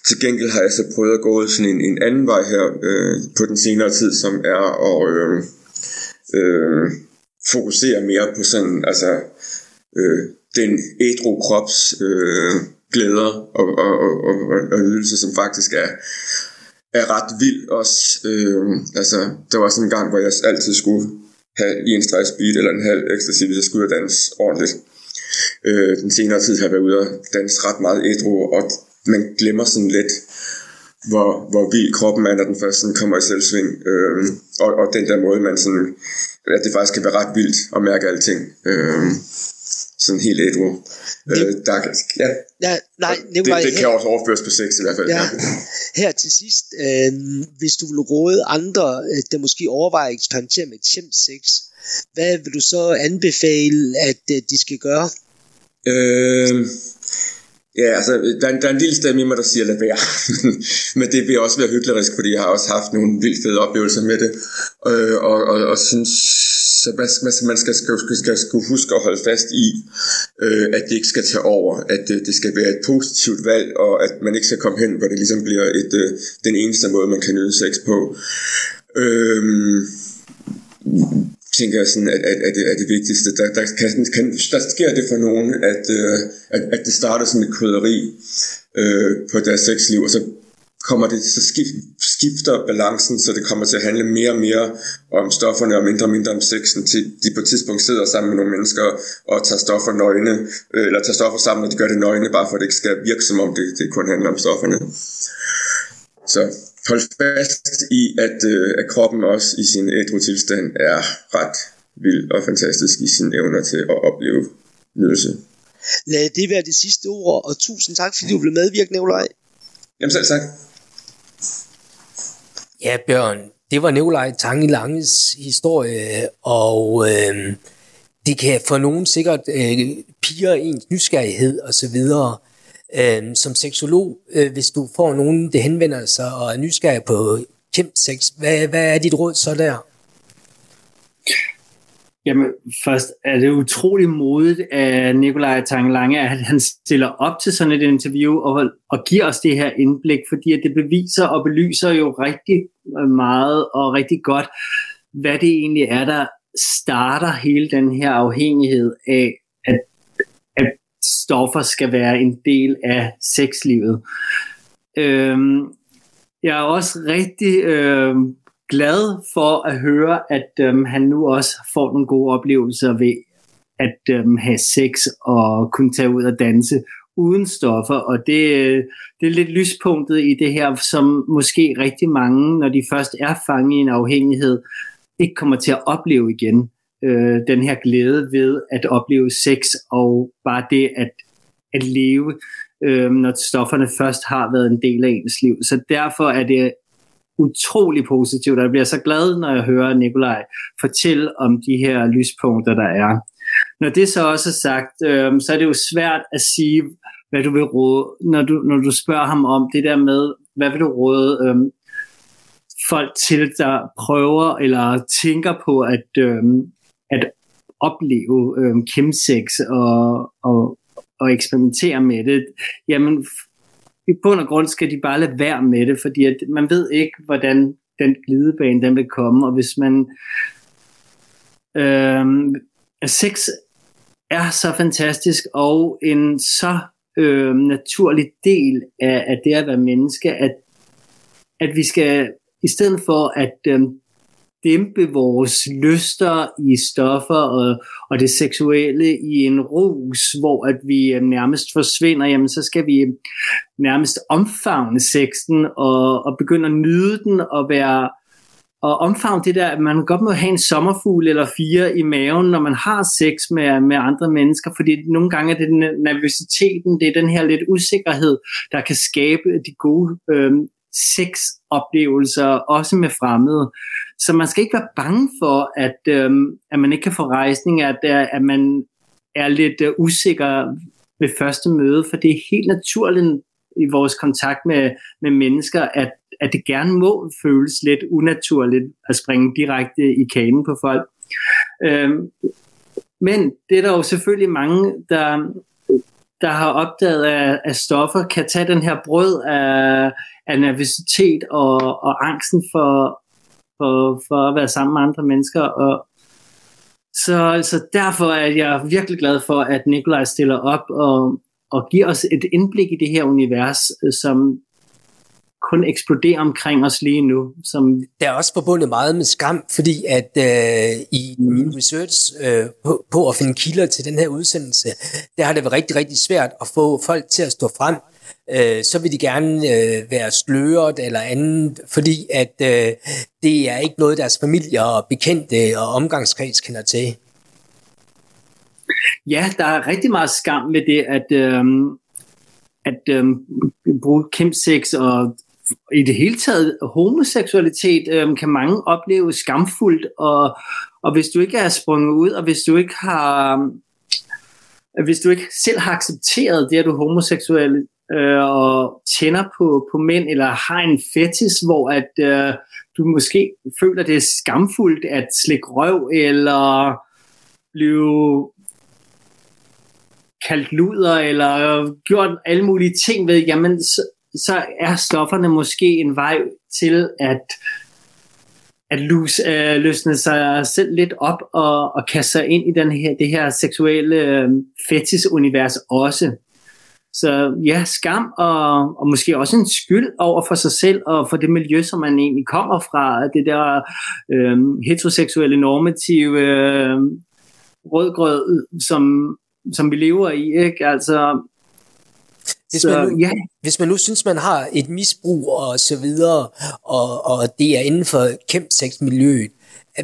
Til gengæld har jeg så prøvet at gå sådan en, en anden vej her øh, på den senere tid, som er at, øh, øh, fokusere mere på sådan, altså, øh, den ædru krops øh, glæder og, og, og, og, og nydelse, som faktisk er, er ret vild også. Øh, altså, der var sådan en gang, hvor jeg altid skulle have lige en stressbeat eller en halv ecstasy, hvis jeg skulle ud og danse ordentligt. Øh, den senere tid har jeg været ude og danse ret meget ædru, og man glemmer sådan lidt, hvor, hvor vild kroppen er, når den først sådan kommer i selvsving. Øh, og, og den der måde, man sådan, at det faktisk kan være ret vildt at mærke alting. Øh, sådan helt ædru. Øh, der, ja. ja, nej, det, det, det kan også overføres på sex i hvert fald. Ja. Her til sidst, øh, hvis du vil råde andre, øh, der måske overvejer at eksperimentere med sex, hvad vil du så anbefale, at øh, de skal gøre? Øh, Ja, altså, der er, der er en lille stemme i mig, der siger, lad være. Men det vil også være hyklerisk, fordi jeg har også haft nogle vildt fede oplevelser med det. Øh, og, og, og synes, så man, man skal, skal, skal, skal huske at holde fast i, øh, at det ikke skal tage over. At det, det skal være et positivt valg, og at man ikke skal komme hen, hvor det ligesom bliver et, øh, den eneste måde, man kan nyde sex på. Øh, tænker jeg sådan, at, at, at, det at det vigtigste. Der, der, kan, kan, der sker det for nogen, at, øh, at, at det starter som et krydderi øh, på deres sexliv, og så kommer det, så skifter balancen, så det kommer til at handle mere og mere om stofferne og mindre og mindre om sexen, til de på et tidspunkt sidder sammen med nogle mennesker og tager stoffer nøgne, øh, eller tager stoffer sammen, og de gør det nøgne, bare for at det ikke skal virke som om det, det kun handler om stofferne. Så hold fast i, at, øh, at kroppen også i sin ædru tilstand er ret vild og fantastisk i sin evner til at opleve nydelse. Lad det være det sidste ord, og tusind tak, fordi du blev medvirkende, Nikolaj. Jamen selv tak. Ja, Bjørn, det var Nikolaj Tange Langes historie, og øh, det kan for nogen sikkert øh, piger ens nysgerrighed og så videre. Øh, som seksolog, øh, hvis du får nogen, der henvender sig og er nysgerrig på sex, hvad, hvad er dit råd så der? Jamen, først er det utrolig modigt af Nikolaj Tanglange, at han stiller op til sådan et interview og, og giver os det her indblik, fordi at det beviser og belyser jo rigtig øh, meget og rigtig godt, hvad det egentlig er, der starter hele den her afhængighed af, at, at stoffer skal være en del af sexlivet. Øhm, jeg er også rigtig øhm, glad for at høre, at øhm, han nu også får nogle gode oplevelser ved at øhm, have sex og kunne tage ud og danse uden stoffer, og det, øh, det er lidt lyspunktet i det her, som måske rigtig mange, når de først er fanget i en afhængighed, ikke kommer til at opleve igen. Øh, den her glæde ved at opleve sex, og bare det at, at leve, øh, når stofferne først har været en del af ens liv. Så derfor er det utrolig positivt, og jeg bliver så glad, når jeg hører Nikolaj fortælle om de her lyspunkter, der er. Når det så også er sagt, øh, så er det jo svært at sige, hvad du vil råde, når du, når du spørger ham om det der med, hvad vil du råde øh, folk til, der prøver eller tænker på at, øh, at opleve øh, chemsex og, og, og eksperimentere med det, jamen i bund og grund skal de bare lade være med det, fordi at man ved ikke, hvordan den glidebane den vil komme, og hvis man øh, sex er så fantastisk og en så øh, naturlig del af, af det at være menneske, at, at vi skal, i stedet for at øh, dæmpe vores lyster i stoffer og, og det seksuelle i en rus, hvor at vi øh, nærmest forsvinder, jamen så skal vi øh, nærmest omfavne sexen og, og begynde at nyde den og være og omfavne det der, at man godt må have en sommerfugl eller fire i maven, når man har sex med, med andre mennesker, fordi nogle gange er det den nervøsiteten, det er den her lidt usikkerhed, der kan skabe de gode øh, sexoplevelser, også med fremmede. Så man skal ikke være bange for, at, øhm, at man ikke kan få rejsning, at, øh, at man er lidt uh, usikker ved første møde, for det er helt naturligt i vores kontakt med, med mennesker, at at det gerne må føles lidt unaturligt at springe direkte i kanen på folk. Øhm, men det er der jo selvfølgelig mange, der, der har opdaget, at, at stoffer kan tage den her brød af, af nervøsitet og, og angsten for, for, for at være sammen med andre mennesker. Og, så, så derfor er jeg virkelig glad for, at Nikolaj stiller op og, og giver os et indblik i det her univers, øh, som kun eksploderer omkring os lige nu. Som det er også forbundet meget med skam, fordi at øh, i min research øh, på, på at finde kilder til den her udsendelse, der har det været rigtig, rigtig svært at få folk til at stå frem. Øh, så vil de gerne øh, være sløret eller andet, fordi at øh, det er ikke noget, deres familie og bekendte og omgangskreds kender til. Ja, der er rigtig meget skam med det, at, øh, at øh, bruge kæmpsex og i det hele taget homoseksualitet øh, kan mange opleve skamfuldt, og, og hvis du ikke er sprunget ud, og hvis du ikke har øh, hvis du ikke selv har accepteret det, at du er homoseksuel, øh, og tænder på, på mænd, eller har en fetis, hvor at øh, du måske føler, det er skamfuldt at slikke røv, eller blive kaldt luder, eller øh, gjort alle mulige ting ved, jamen så, så er stofferne måske en vej til at at lose, øh, løsne sig selv lidt op og, og kaste sig ind i den her, det her seksuelle øh, fetis-univers også. Så ja, skam og, og måske også en skyld over for sig selv og for det miljø, som man egentlig kommer fra. Det der øh, heteroseksuelle normative øh, rødgrød, som, som vi lever i. Ikke? Altså, hvis, så, man nu, ja. hvis man nu synes, man har et misbrug og så videre, og, og det er inden for kæmpsexmiljøet,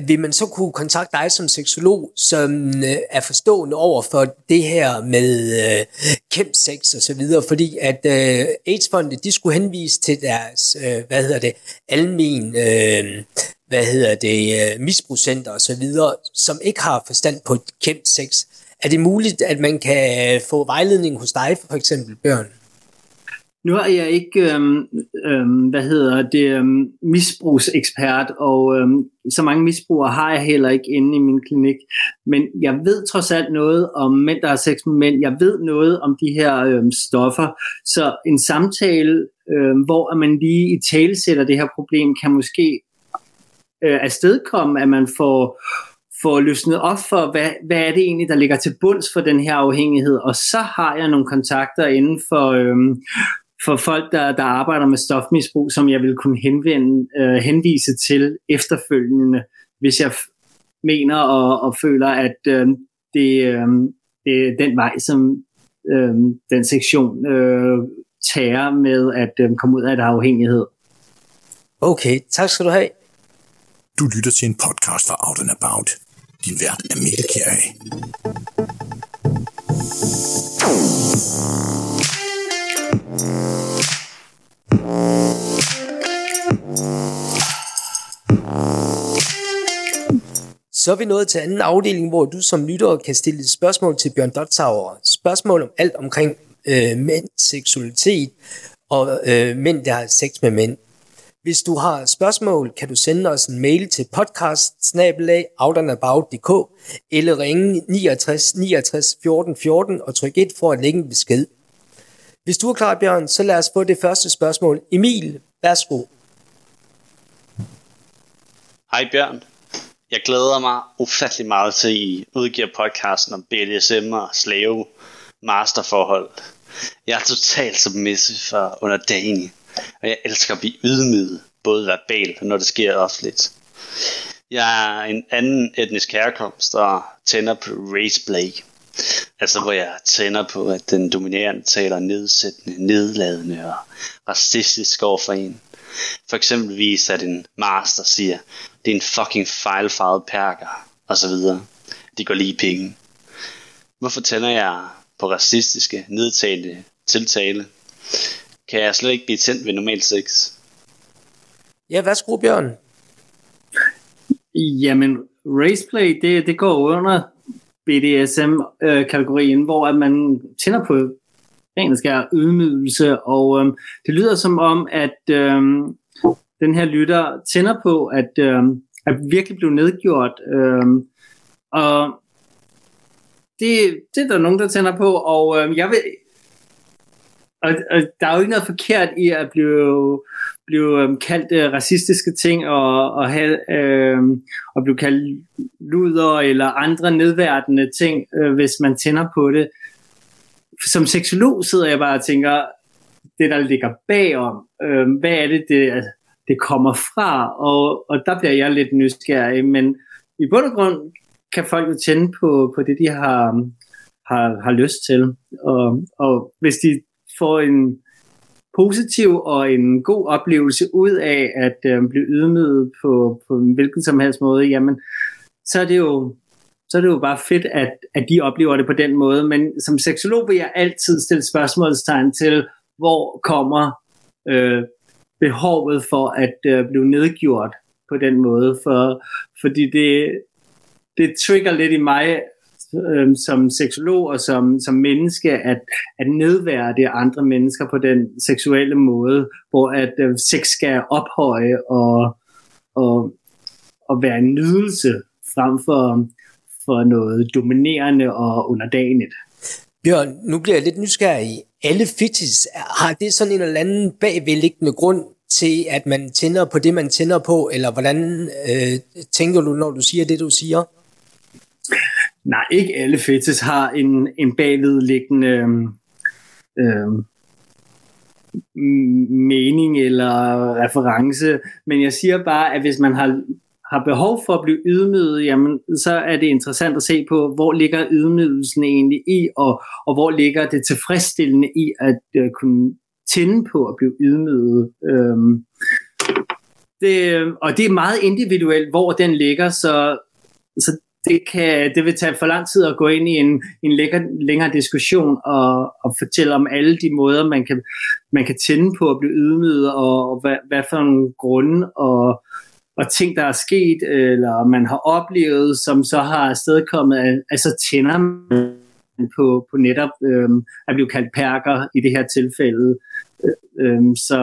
vil man så kunne kontakte dig som seksolog, som øh, er forstående over for det her med øh, kæmpsex og så videre, fordi at øh, AIDS-fondet, de skulle henvise til deres, øh, hvad hedder det, almen, øh, hvad hedder det, øh, misbrugscenter og så videre, som ikke har forstand på kæmpsex. Er det muligt, at man kan få vejledning hos dig, for eksempel børn? Nu er jeg ikke, øhm, øhm, hvad hedder det, øhm, misbrugsekspert, og øhm, så mange misbrugere har jeg heller ikke inde i min klinik. Men jeg ved trods alt noget om mænd, der har sex med mænd. Jeg ved noget om de her øhm, stoffer. Så en samtale, øhm, hvor man lige i tale sætter det her problem, kan måske øh, afstedkomme, at man får få løsnet op for, hvad, hvad er det egentlig, der ligger til bunds for den her afhængighed. Og så har jeg nogle kontakter inden for, øhm, for folk, der, der arbejder med stofmisbrug, som jeg vil kunne henvende, øh, henvise til efterfølgende, hvis jeg mener og, og føler, at øh, det, øh, det er den vej, som øh, den sektion øh, tager med at øh, komme ud af et afhængighed. Okay, tak skal du have. Du lytter til en podcast fra Out and About. Din vært er Mikkel Kjær. Så er vi nået til anden afdeling, hvor du som lytter kan stille spørgsmål til Bjørn Dotsauer. Spørgsmål om alt omkring øh, mænds seksualitet og øh, mænd, der har sex med mænd. Hvis du har spørgsmål, kan du sende os en mail til podcast eller ringe 69 69 14 14 og tryk 1 for at lægge en besked. Hvis du er klar, Bjørn, så lad os få det første spørgsmål. Emil, værsgo. Hej Bjørn. Jeg glæder mig ufattelig meget til, at I udgiver podcasten om BDSM og slave masterforhold. Jeg er totalt submissive for under dagen, og jeg elsker at blive ydmyget, både verbalt og når det sker offentligt. Jeg er en anden etnisk herkomst og tænder på race blake. Altså hvor jeg tænder på, at den dominerende taler nedsættende, nedladende og racistisk over for en. For eksempelvis at en master siger, det er en fucking fejlfarvet perker, og så videre. De går lige penge. Hvorfor tænder jeg på racistiske, nedtalte tiltale? Kan jeg slet ikke blive tændt ved normal sex? Ja, værsgo Bjørn. Jamen, raceplay, det, det går under BDSM-kategorien, øh, hvor at man tænder på ren skær ydmygelse, og øh, det lyder som om, at øh, den her lytter tænder på, at, øh, at virkelig blive nedgjort, øh, og det, det er der nogen, der tænder på, og øh, jeg vil, og, og der er jo ikke noget forkert i at blive, blive øhm, kaldt øh, racistiske ting og, og, have, øh, og blive kaldt luder eller andre nedværdende ting, øh, hvis man tænder på det. Som seksolog sidder jeg bare og tænker, det der ligger bagom, øh, hvad er det, det, det kommer fra, og, og der bliver jeg lidt nysgerrig, men i bund og grund kan folk jo tænde på, på det, de har, har, har lyst til. Og, og hvis de får en positiv og en god oplevelse ud af at øh, blive ydmyget på, på hvilken som helst måde, jamen, så er det jo så er det jo bare fedt, at, at de oplever det på den måde. Men som seksolog vil jeg altid stille spørgsmålstegn til, hvor kommer øh, behovet for at øh, blive nedgjort på den måde. For, fordi det, det trigger lidt i mig øh, som seksolog og som, som menneske at, at nedværdige andre mennesker på den seksuelle måde, hvor at øh, sex skal ophøje og, og, og være en nydelse frem for, for noget dominerende og underdanigt. Bjørn, nu bliver jeg lidt nysgerrig. Alle fitis, har det sådan en eller anden bagvedliggende grund til, at man tænder på det, man tænder på, eller hvordan øh, tænker du, når du siger det, du siger? Nej, ikke alle fetis har en, en bagvedliggende øh, mening eller reference, men jeg siger bare, at hvis man har, har behov for at blive ydmyget, jamen, så er det interessant at se på, hvor ligger ydmygelsen egentlig i, og, og hvor ligger det tilfredsstillende i at øh, kunne tænde på at blive ydmyget. Øh, det, og det er meget individuelt, hvor den ligger, så, så det, kan, det vil tage for lang tid at gå ind i en, en lækker, længere diskussion og, og fortælle om alle de måder, man kan, man kan tænde på at blive ydmyget, og, og hvad, hvad for nogle grunde og, og ting, der er sket, eller man har oplevet, som så har afstedkommet, altså tænder på, på netop øh, at blive kaldt perker i det her tilfælde. Øh, øh, så,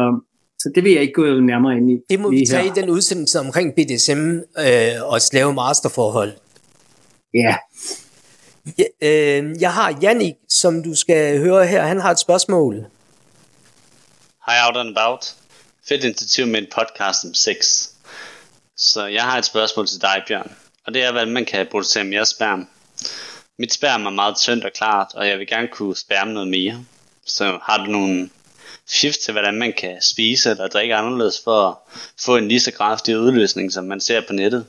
så det vil jeg ikke gå nærmere ind i. Det må vi tage her. i den udsendelse omkring BDSM øh, og slave masterforhold. Ja. ja øh, jeg har Jannik, som du skal høre her. Han har et spørgsmål. Hej Out and About. Fedt initiativ med en podcast om sex. Så jeg har et spørgsmål til dig, Bjørn. Og det er, hvordan man kan producere mere sperm. Mit sperm er meget tyndt og klart, og jeg vil gerne kunne spærme noget mere. Så har du nogle fif til, hvordan man kan spise eller drikke anderledes for at få en lige så kraftig udløsning, som man ser på nettet.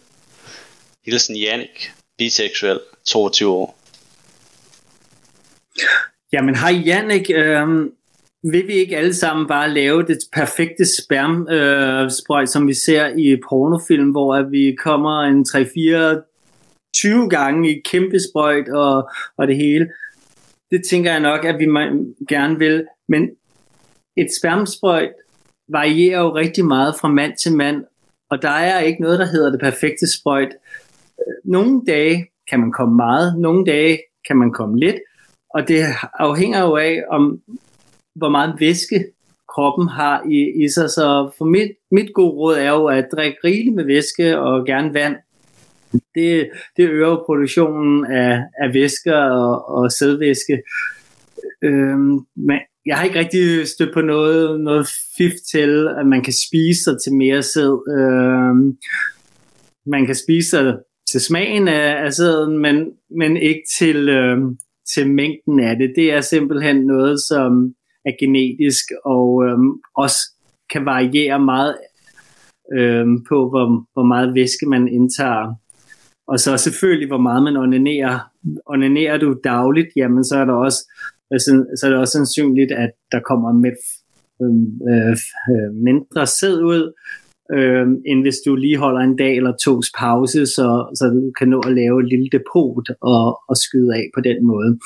Hilsen Jannik, biseksuel, 22 år. Jamen hej Jannik, øh, vil vi ikke alle sammen bare lave det perfekte spermsprøjt, øh, som vi ser i pornofilm, hvor at vi kommer en 3-4 20 gange i kæmpe sprøjt og, og det hele. Det tænker jeg nok, at vi gerne vil. Men et spermsprøjt varierer jo rigtig meget fra mand til mand, og der er ikke noget, der hedder det perfekte sprøjt. Nogle dage kan man komme meget, nogle dage kan man komme lidt, og det afhænger jo af, om hvor meget væske kroppen har i, i sig. Så for mit, mit gode råd er jo at drikke rigeligt med væske og gerne vand. Det, det øger produktionen af, af væsker og, og sædvæske. Øhm, men jeg har ikke rigtig stødt på noget, noget fif til, at man kan spise sig til mere sæd. Øhm, man kan spise sig til smagen af, af sæden, men, men ikke til, øh, til mængden af det. Det er simpelthen noget, som er genetisk og øh, også kan variere meget øh, på, hvor, hvor meget væske man indtager. Og så selvfølgelig, hvor meget man onanerer. Onanerer du dagligt, jamen så er der også, så er det også sandsynligt, at der kommer med øh, øh, mindre sæd ud, øh, end hvis du lige holder en dag eller tos pause, så, så du kan nå at lave et lille depot og, og skyde af på den måde.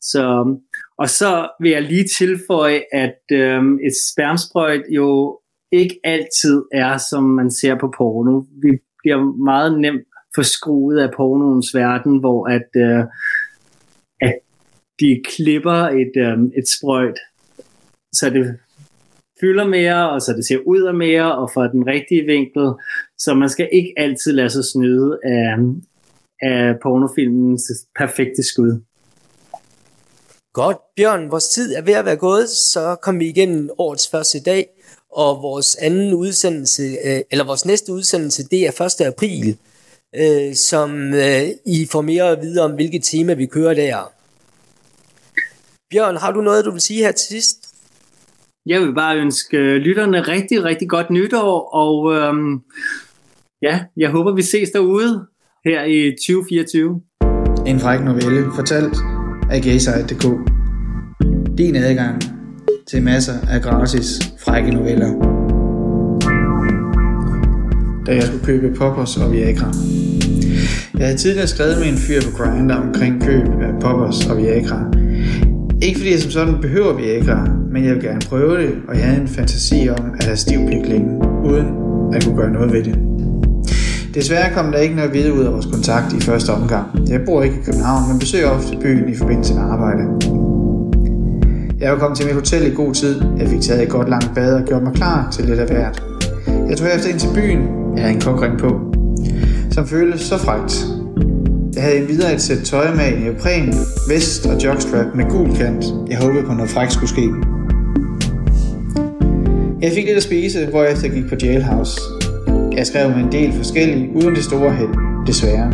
Så, og så vil jeg lige tilføje, at øh, et spermsprøjt jo ikke altid er, som man ser på porno. Vi bliver meget nemt forskruet af pornoens verden, hvor at, øh, at de klipper et, øh, et sprøjt, så det fylder mere, og så det ser ud af mere, og fra den rigtige vinkel. Så man skal ikke altid lade sig snyde af, af pornofilmens perfekte skud. Godt, Bjørn, vores tid er ved at være gået, så kom vi igennem årets første dag, og vores anden udsendelse, øh, eller vores næste udsendelse, det er 1. april, øh, som øh, I får mere at vide om, hvilket tema vi kører der. Bjørn, har du noget, du vil sige her til sidst? Jeg vil bare ønske øh, lytterne rigtig, rigtig godt nytår, og øhm, ja, jeg håber, vi ses derude her i 2024. En fræk novelle, fortalt af gaysite.dk. Din adgang til masser af gratis frække noveller. Da jeg skulle købe poppers og Viagra. Jeg havde tidligere skrevet med en fyr på Grindr omkring køb af poppers og Viagra. Ikke fordi jeg som sådan behøver Viagra, men jeg vil gerne prøve det, og jeg havde en fantasi om at have stiv pik længe, uden at kunne gøre noget ved det. Desværre kom der ikke noget videre ud af vores kontakt i første omgang. Jeg bor ikke i København, men besøger ofte byen i forbindelse med arbejde. Jeg var kommet til mit hotel i god tid. Jeg fik taget et godt langt bad og gjort mig klar til lidt af hvert. Jeg tog efter ind til byen. Jeg havde en kokring på, som føltes så frægt. Jeg havde videre et sæt tøj med en neopren, vest og jockstrap med gul kant. Jeg håbede på noget fræk skulle ske. Jeg fik lidt at spise, hvor jeg gik på jailhouse. Jeg skrev med en del forskellige, uden det store held, desværre.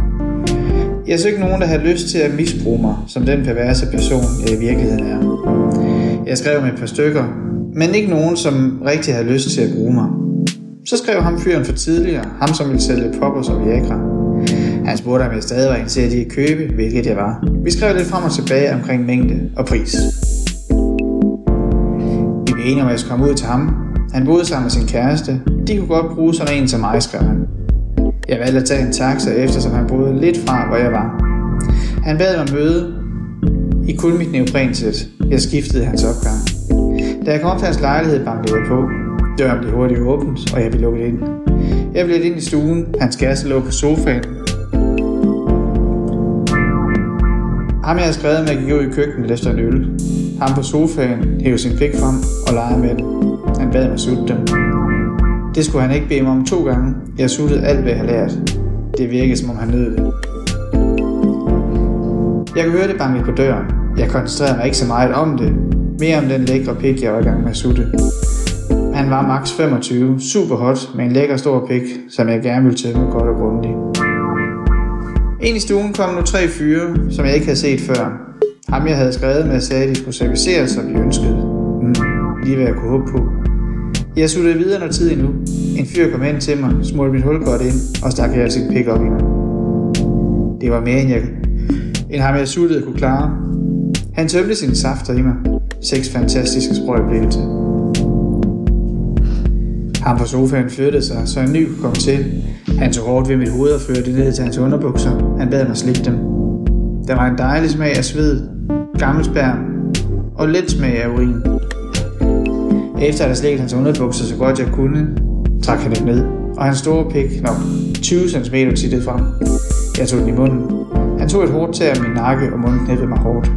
Jeg så ikke nogen, der havde lyst til at misbruge mig, som den perverse person, jeg i virkeligheden er. Jeg skrev med et par stykker, men ikke nogen, som rigtig havde lyst til at bruge mig. Så skrev ham fyren for tidligere, ham som ville sælge poppers og Viagra. Han spurgte, om jeg stadig var interesseret i at købe, hvilket jeg var. Vi skrev lidt frem og tilbage omkring mængde og pris. Vi blev enige om, at jeg skulle komme ud til ham. Han boede sammen med sin kæreste. De kunne godt bruge sådan en som mig, skrev han. Jeg valgte at tage en taxa, eftersom han boede lidt fra, hvor jeg var. Han bad mig møde i kun mit neoprensæt. Jeg skiftede hans opgang. Da jeg kom op til hans lejlighed, bankede jeg på. Døren blev hurtigt åbent, og jeg blev lukket ind. Jeg blev ind i stuen. Hans kæreste lå på sofaen. Ham jeg har skrevet med, gik ud i køkkenet efter en øl. Ham på sofaen hævde sin pik frem og legede med den. Han bad mig sutte dem. Det skulle han ikke bede mig om to gange. Jeg suttede alt, hvad jeg havde lært. Det virkede, som om han nød det. Jeg kunne høre det banke på døren. Jeg koncentrerede mig ikke så meget om det. Mere om den lækre pik, jeg var i gang med at sutte. Han var max 25, super hot, med en lækker stor pik, som jeg gerne ville tømme godt og grundigt. Ind i stuen kom nu tre fyre, som jeg ikke havde set før. Ham jeg havde skrevet med sagde, at de skulle serviceres, som de ønskede. Mm. lige hvad jeg kunne håbe på. Jeg suttede videre noget tid endnu. En fyr kom hen til mig, smurte mit hul godt ind og stak her sin pik op i mig. Det var mere end jeg, end ham jeg suttede kunne klare. Han tømte sine safter i mig. Seks fantastiske sprøj. Ham på sofaen flyttede sig, så en ny kom til. Han tog hårdt ved mit hoved og førte det ned til hans underbukser. Han bad mig slikke dem. Der var en dejlig smag af sved, gammel sperm og lidt smag af urin. Efter at have slikket hans underbukser så godt jeg kunne, trak han dem ned, og hans store pik nok 20 cm tittede frem. Jeg tog den i munden. Han tog et hårdt tag af min nakke, og munden knippede mig hårdt.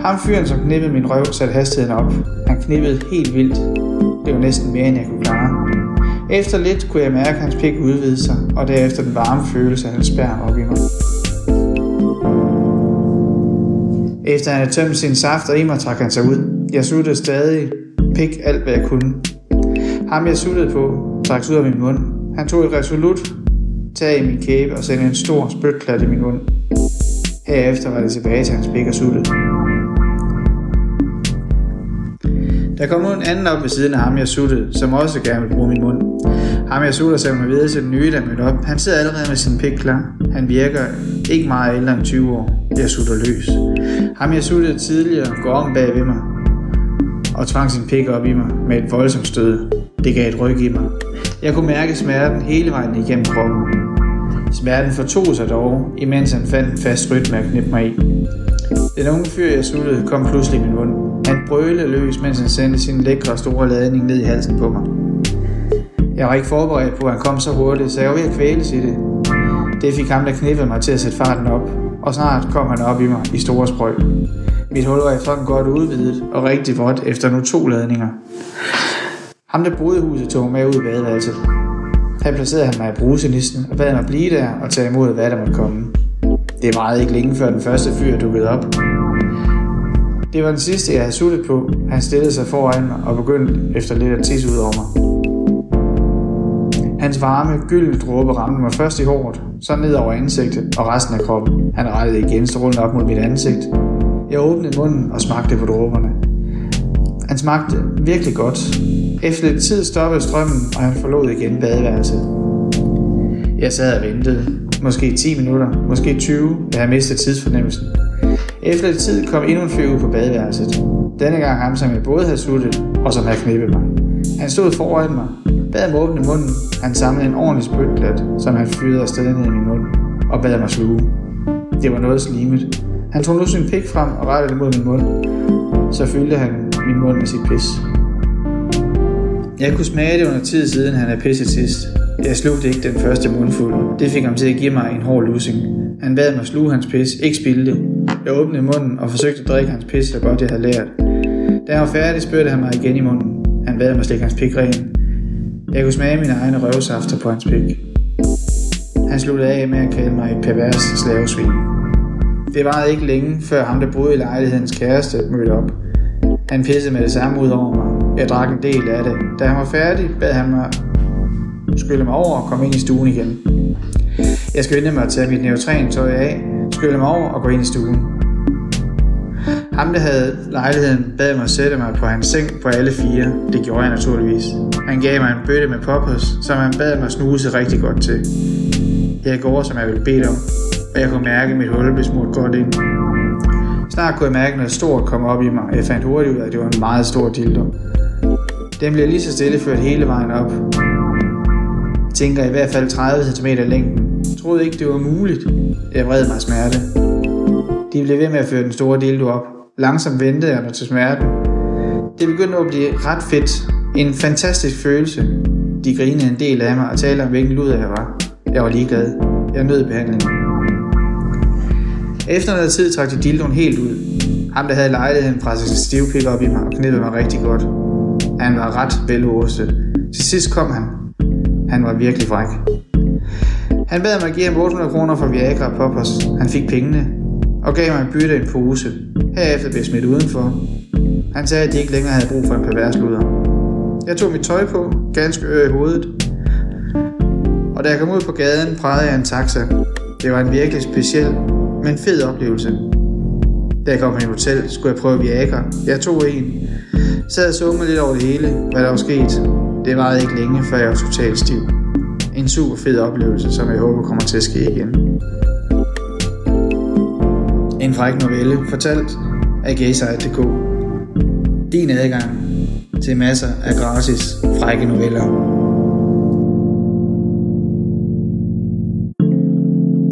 Ham fyren, som knippede min røv, satte hastigheden op. Han knippede helt vildt. Det var næsten mere, end jeg kunne klare. Efter lidt kunne jeg mærke hans pik udvide sig, og derefter den varme følelse af hans spærm op i mig. Efter han havde tømt sin saft og i mig, trak han sig ud. Jeg suttede stadig pik alt, hvad jeg kunne. Ham jeg suttede på, trak ud af min mund. Han tog et resolut tag i min kæbe og sendte en stor spytklat i min mund. Herefter var det tilbage til hans pik og suttede. Der kom nu en anden op ved siden af ham, jeg suttede, som også gerne ville bruge min mund. Ham jeg sutter sagde mig videre til den nye, der mødte op. Han sidder allerede med sin pik klar. Han virker ikke meget ældre end 20 år. Jeg sutter løs. Ham jeg suttede tidligere går om bag ved mig og tvang sin pik op i mig med et voldsomt stød. Det gav et ryg i mig. Jeg kunne mærke smerten hele vejen igennem kroppen. Smerten fortog sig dog, imens han fandt en fast rytme at knippe mig i. Den unge fyr, jeg suttede, kom pludselig i min mund. Han brølede løs, mens han sendte sin lækre store ladning ned i halsen på mig. Jeg var ikke forberedt på, at han kom så hurtigt, så jeg var ved at kvæles i det. Det fik ham, der knippede mig til at sætte farten op, og snart kom han op i mig i store sprøg. Mit hul var efterhånden godt udvidet og rigtig vådt efter nu to ladninger. Ham, der boede i huset, tog med ud i badeværelset. Her placerede han mig i brusenisten og bad mig blive der og tage imod, hvad der måtte komme. Det varede ikke længe før den første fyr dukkede op. Det var den sidste, jeg havde suttet på. Han stillede sig foran mig og begyndte efter lidt at tisse ud over mig. Hans varme, gyldne dråbe ramte mig først i håret, så ned over ansigtet og resten af kroppen. Han rettede igen strålen op mod mit ansigt. Jeg åbnede munden og smagte på dråberne. Han smagte virkelig godt. Efter lidt tid stoppede strømmen, og han forlod igen badeværelset. Jeg sad og ventede. Måske 10 minutter, måske 20, da jeg mistede tidsfornemmelsen. Efter lidt tid kom endnu en fyr ud på badeværelset. Denne gang ham, som jeg både havde suttet og som havde knippet mig. Han stod foran mig, bad mig åbne munden. Han samlede en ordentlig spytklat, som han fyrede afsted ned i min mund, og bad mig sluge. Det var noget slimet. Han tog nu sin pik frem og rettede det mod min mund. Så fyldte han min mund med sit pis. Jeg kunne smage det under tid siden han er pisset sidst. Jeg slugte ikke den første mundfuld. Det fik ham til at give mig en hård lussing. Han bad mig sluge hans pis, ikke spilde det. Jeg åbnede munden og forsøgte at drikke hans pis, så godt jeg havde lært. Da jeg var færdig, spurgte han mig igen i munden. Han bad mig slikke hans pik ren. Jeg kunne smage mine egne røvsafter på hans pik. Han sluttede af med at kalde mig et pervers slavesvin. Det varede ikke længe, før ham, der boede i lejlighedens kæreste, mødte op. Han pissede med det samme ud over mig. Jeg drak en del af det. Da han var færdig, bad han mig skylle mig over og komme ind i stuen igen. Jeg skyndte mig at tage mit neotrentøj af, skylle mig over og gå ind i stuen. Ham, der havde lejligheden, bad mig sætte mig på hans seng på alle fire. Det gjorde jeg naturligvis. Han gav mig en bøtte med poppers, som han bad mig snuse rigtig godt til. Jeg gjorde, som jeg ville bede om, og jeg kunne mærke, at mit hul blev smurt godt ind. Snart kunne jeg mærke noget stort komme op i mig, og jeg fandt hurtigt ud af, at det var en meget stor dildo. Den blev lige så stille ført hele vejen op. Jeg tænker i hvert fald 30 cm længden. Jeg troede ikke, det var muligt. Jeg vred mig af smerte. De blev ved med at føre den store dildo op. Langsomt ventede jeg mig til smerten. Det begyndte at blive ret fedt. En fantastisk følelse. De grinede en del af mig og talte om, hvilken lud jeg var. Jeg var ligeglad. Jeg nød behandlingen. Efter noget tid trak de dildoen helt ud. Ham, der havde lejligheden, pressede sin stivpik op i mig og knippede mig rigtig godt. Han var ret velhostet. Til sidst kom han. Han var virkelig fræk. Han bad mig give ham 800 kroner for Viagra og Poppers. Han fik pengene og gav mig en bytte en pose. Herefter blev jeg smidt udenfor. Han sagde, at de ikke længere havde brug for en pervers luder. Jeg tog mit tøj på, ganske ør i hovedet. Og da jeg kom ud på gaden, prægede jeg en taxa. Det var en virkelig speciel, men fed oplevelse. Da jeg kom på et hotel, skulle jeg prøve Viagra. Jeg tog en. Sad og summede lidt over det hele, hvad der var sket. Det varede ikke længe, før jeg var totalt stiv. En super fed oplevelse, som jeg håber kommer til at ske igen. En fræk novelle, fortalt af gaysite.dk. Din adgang til masser af gratis frække noveller.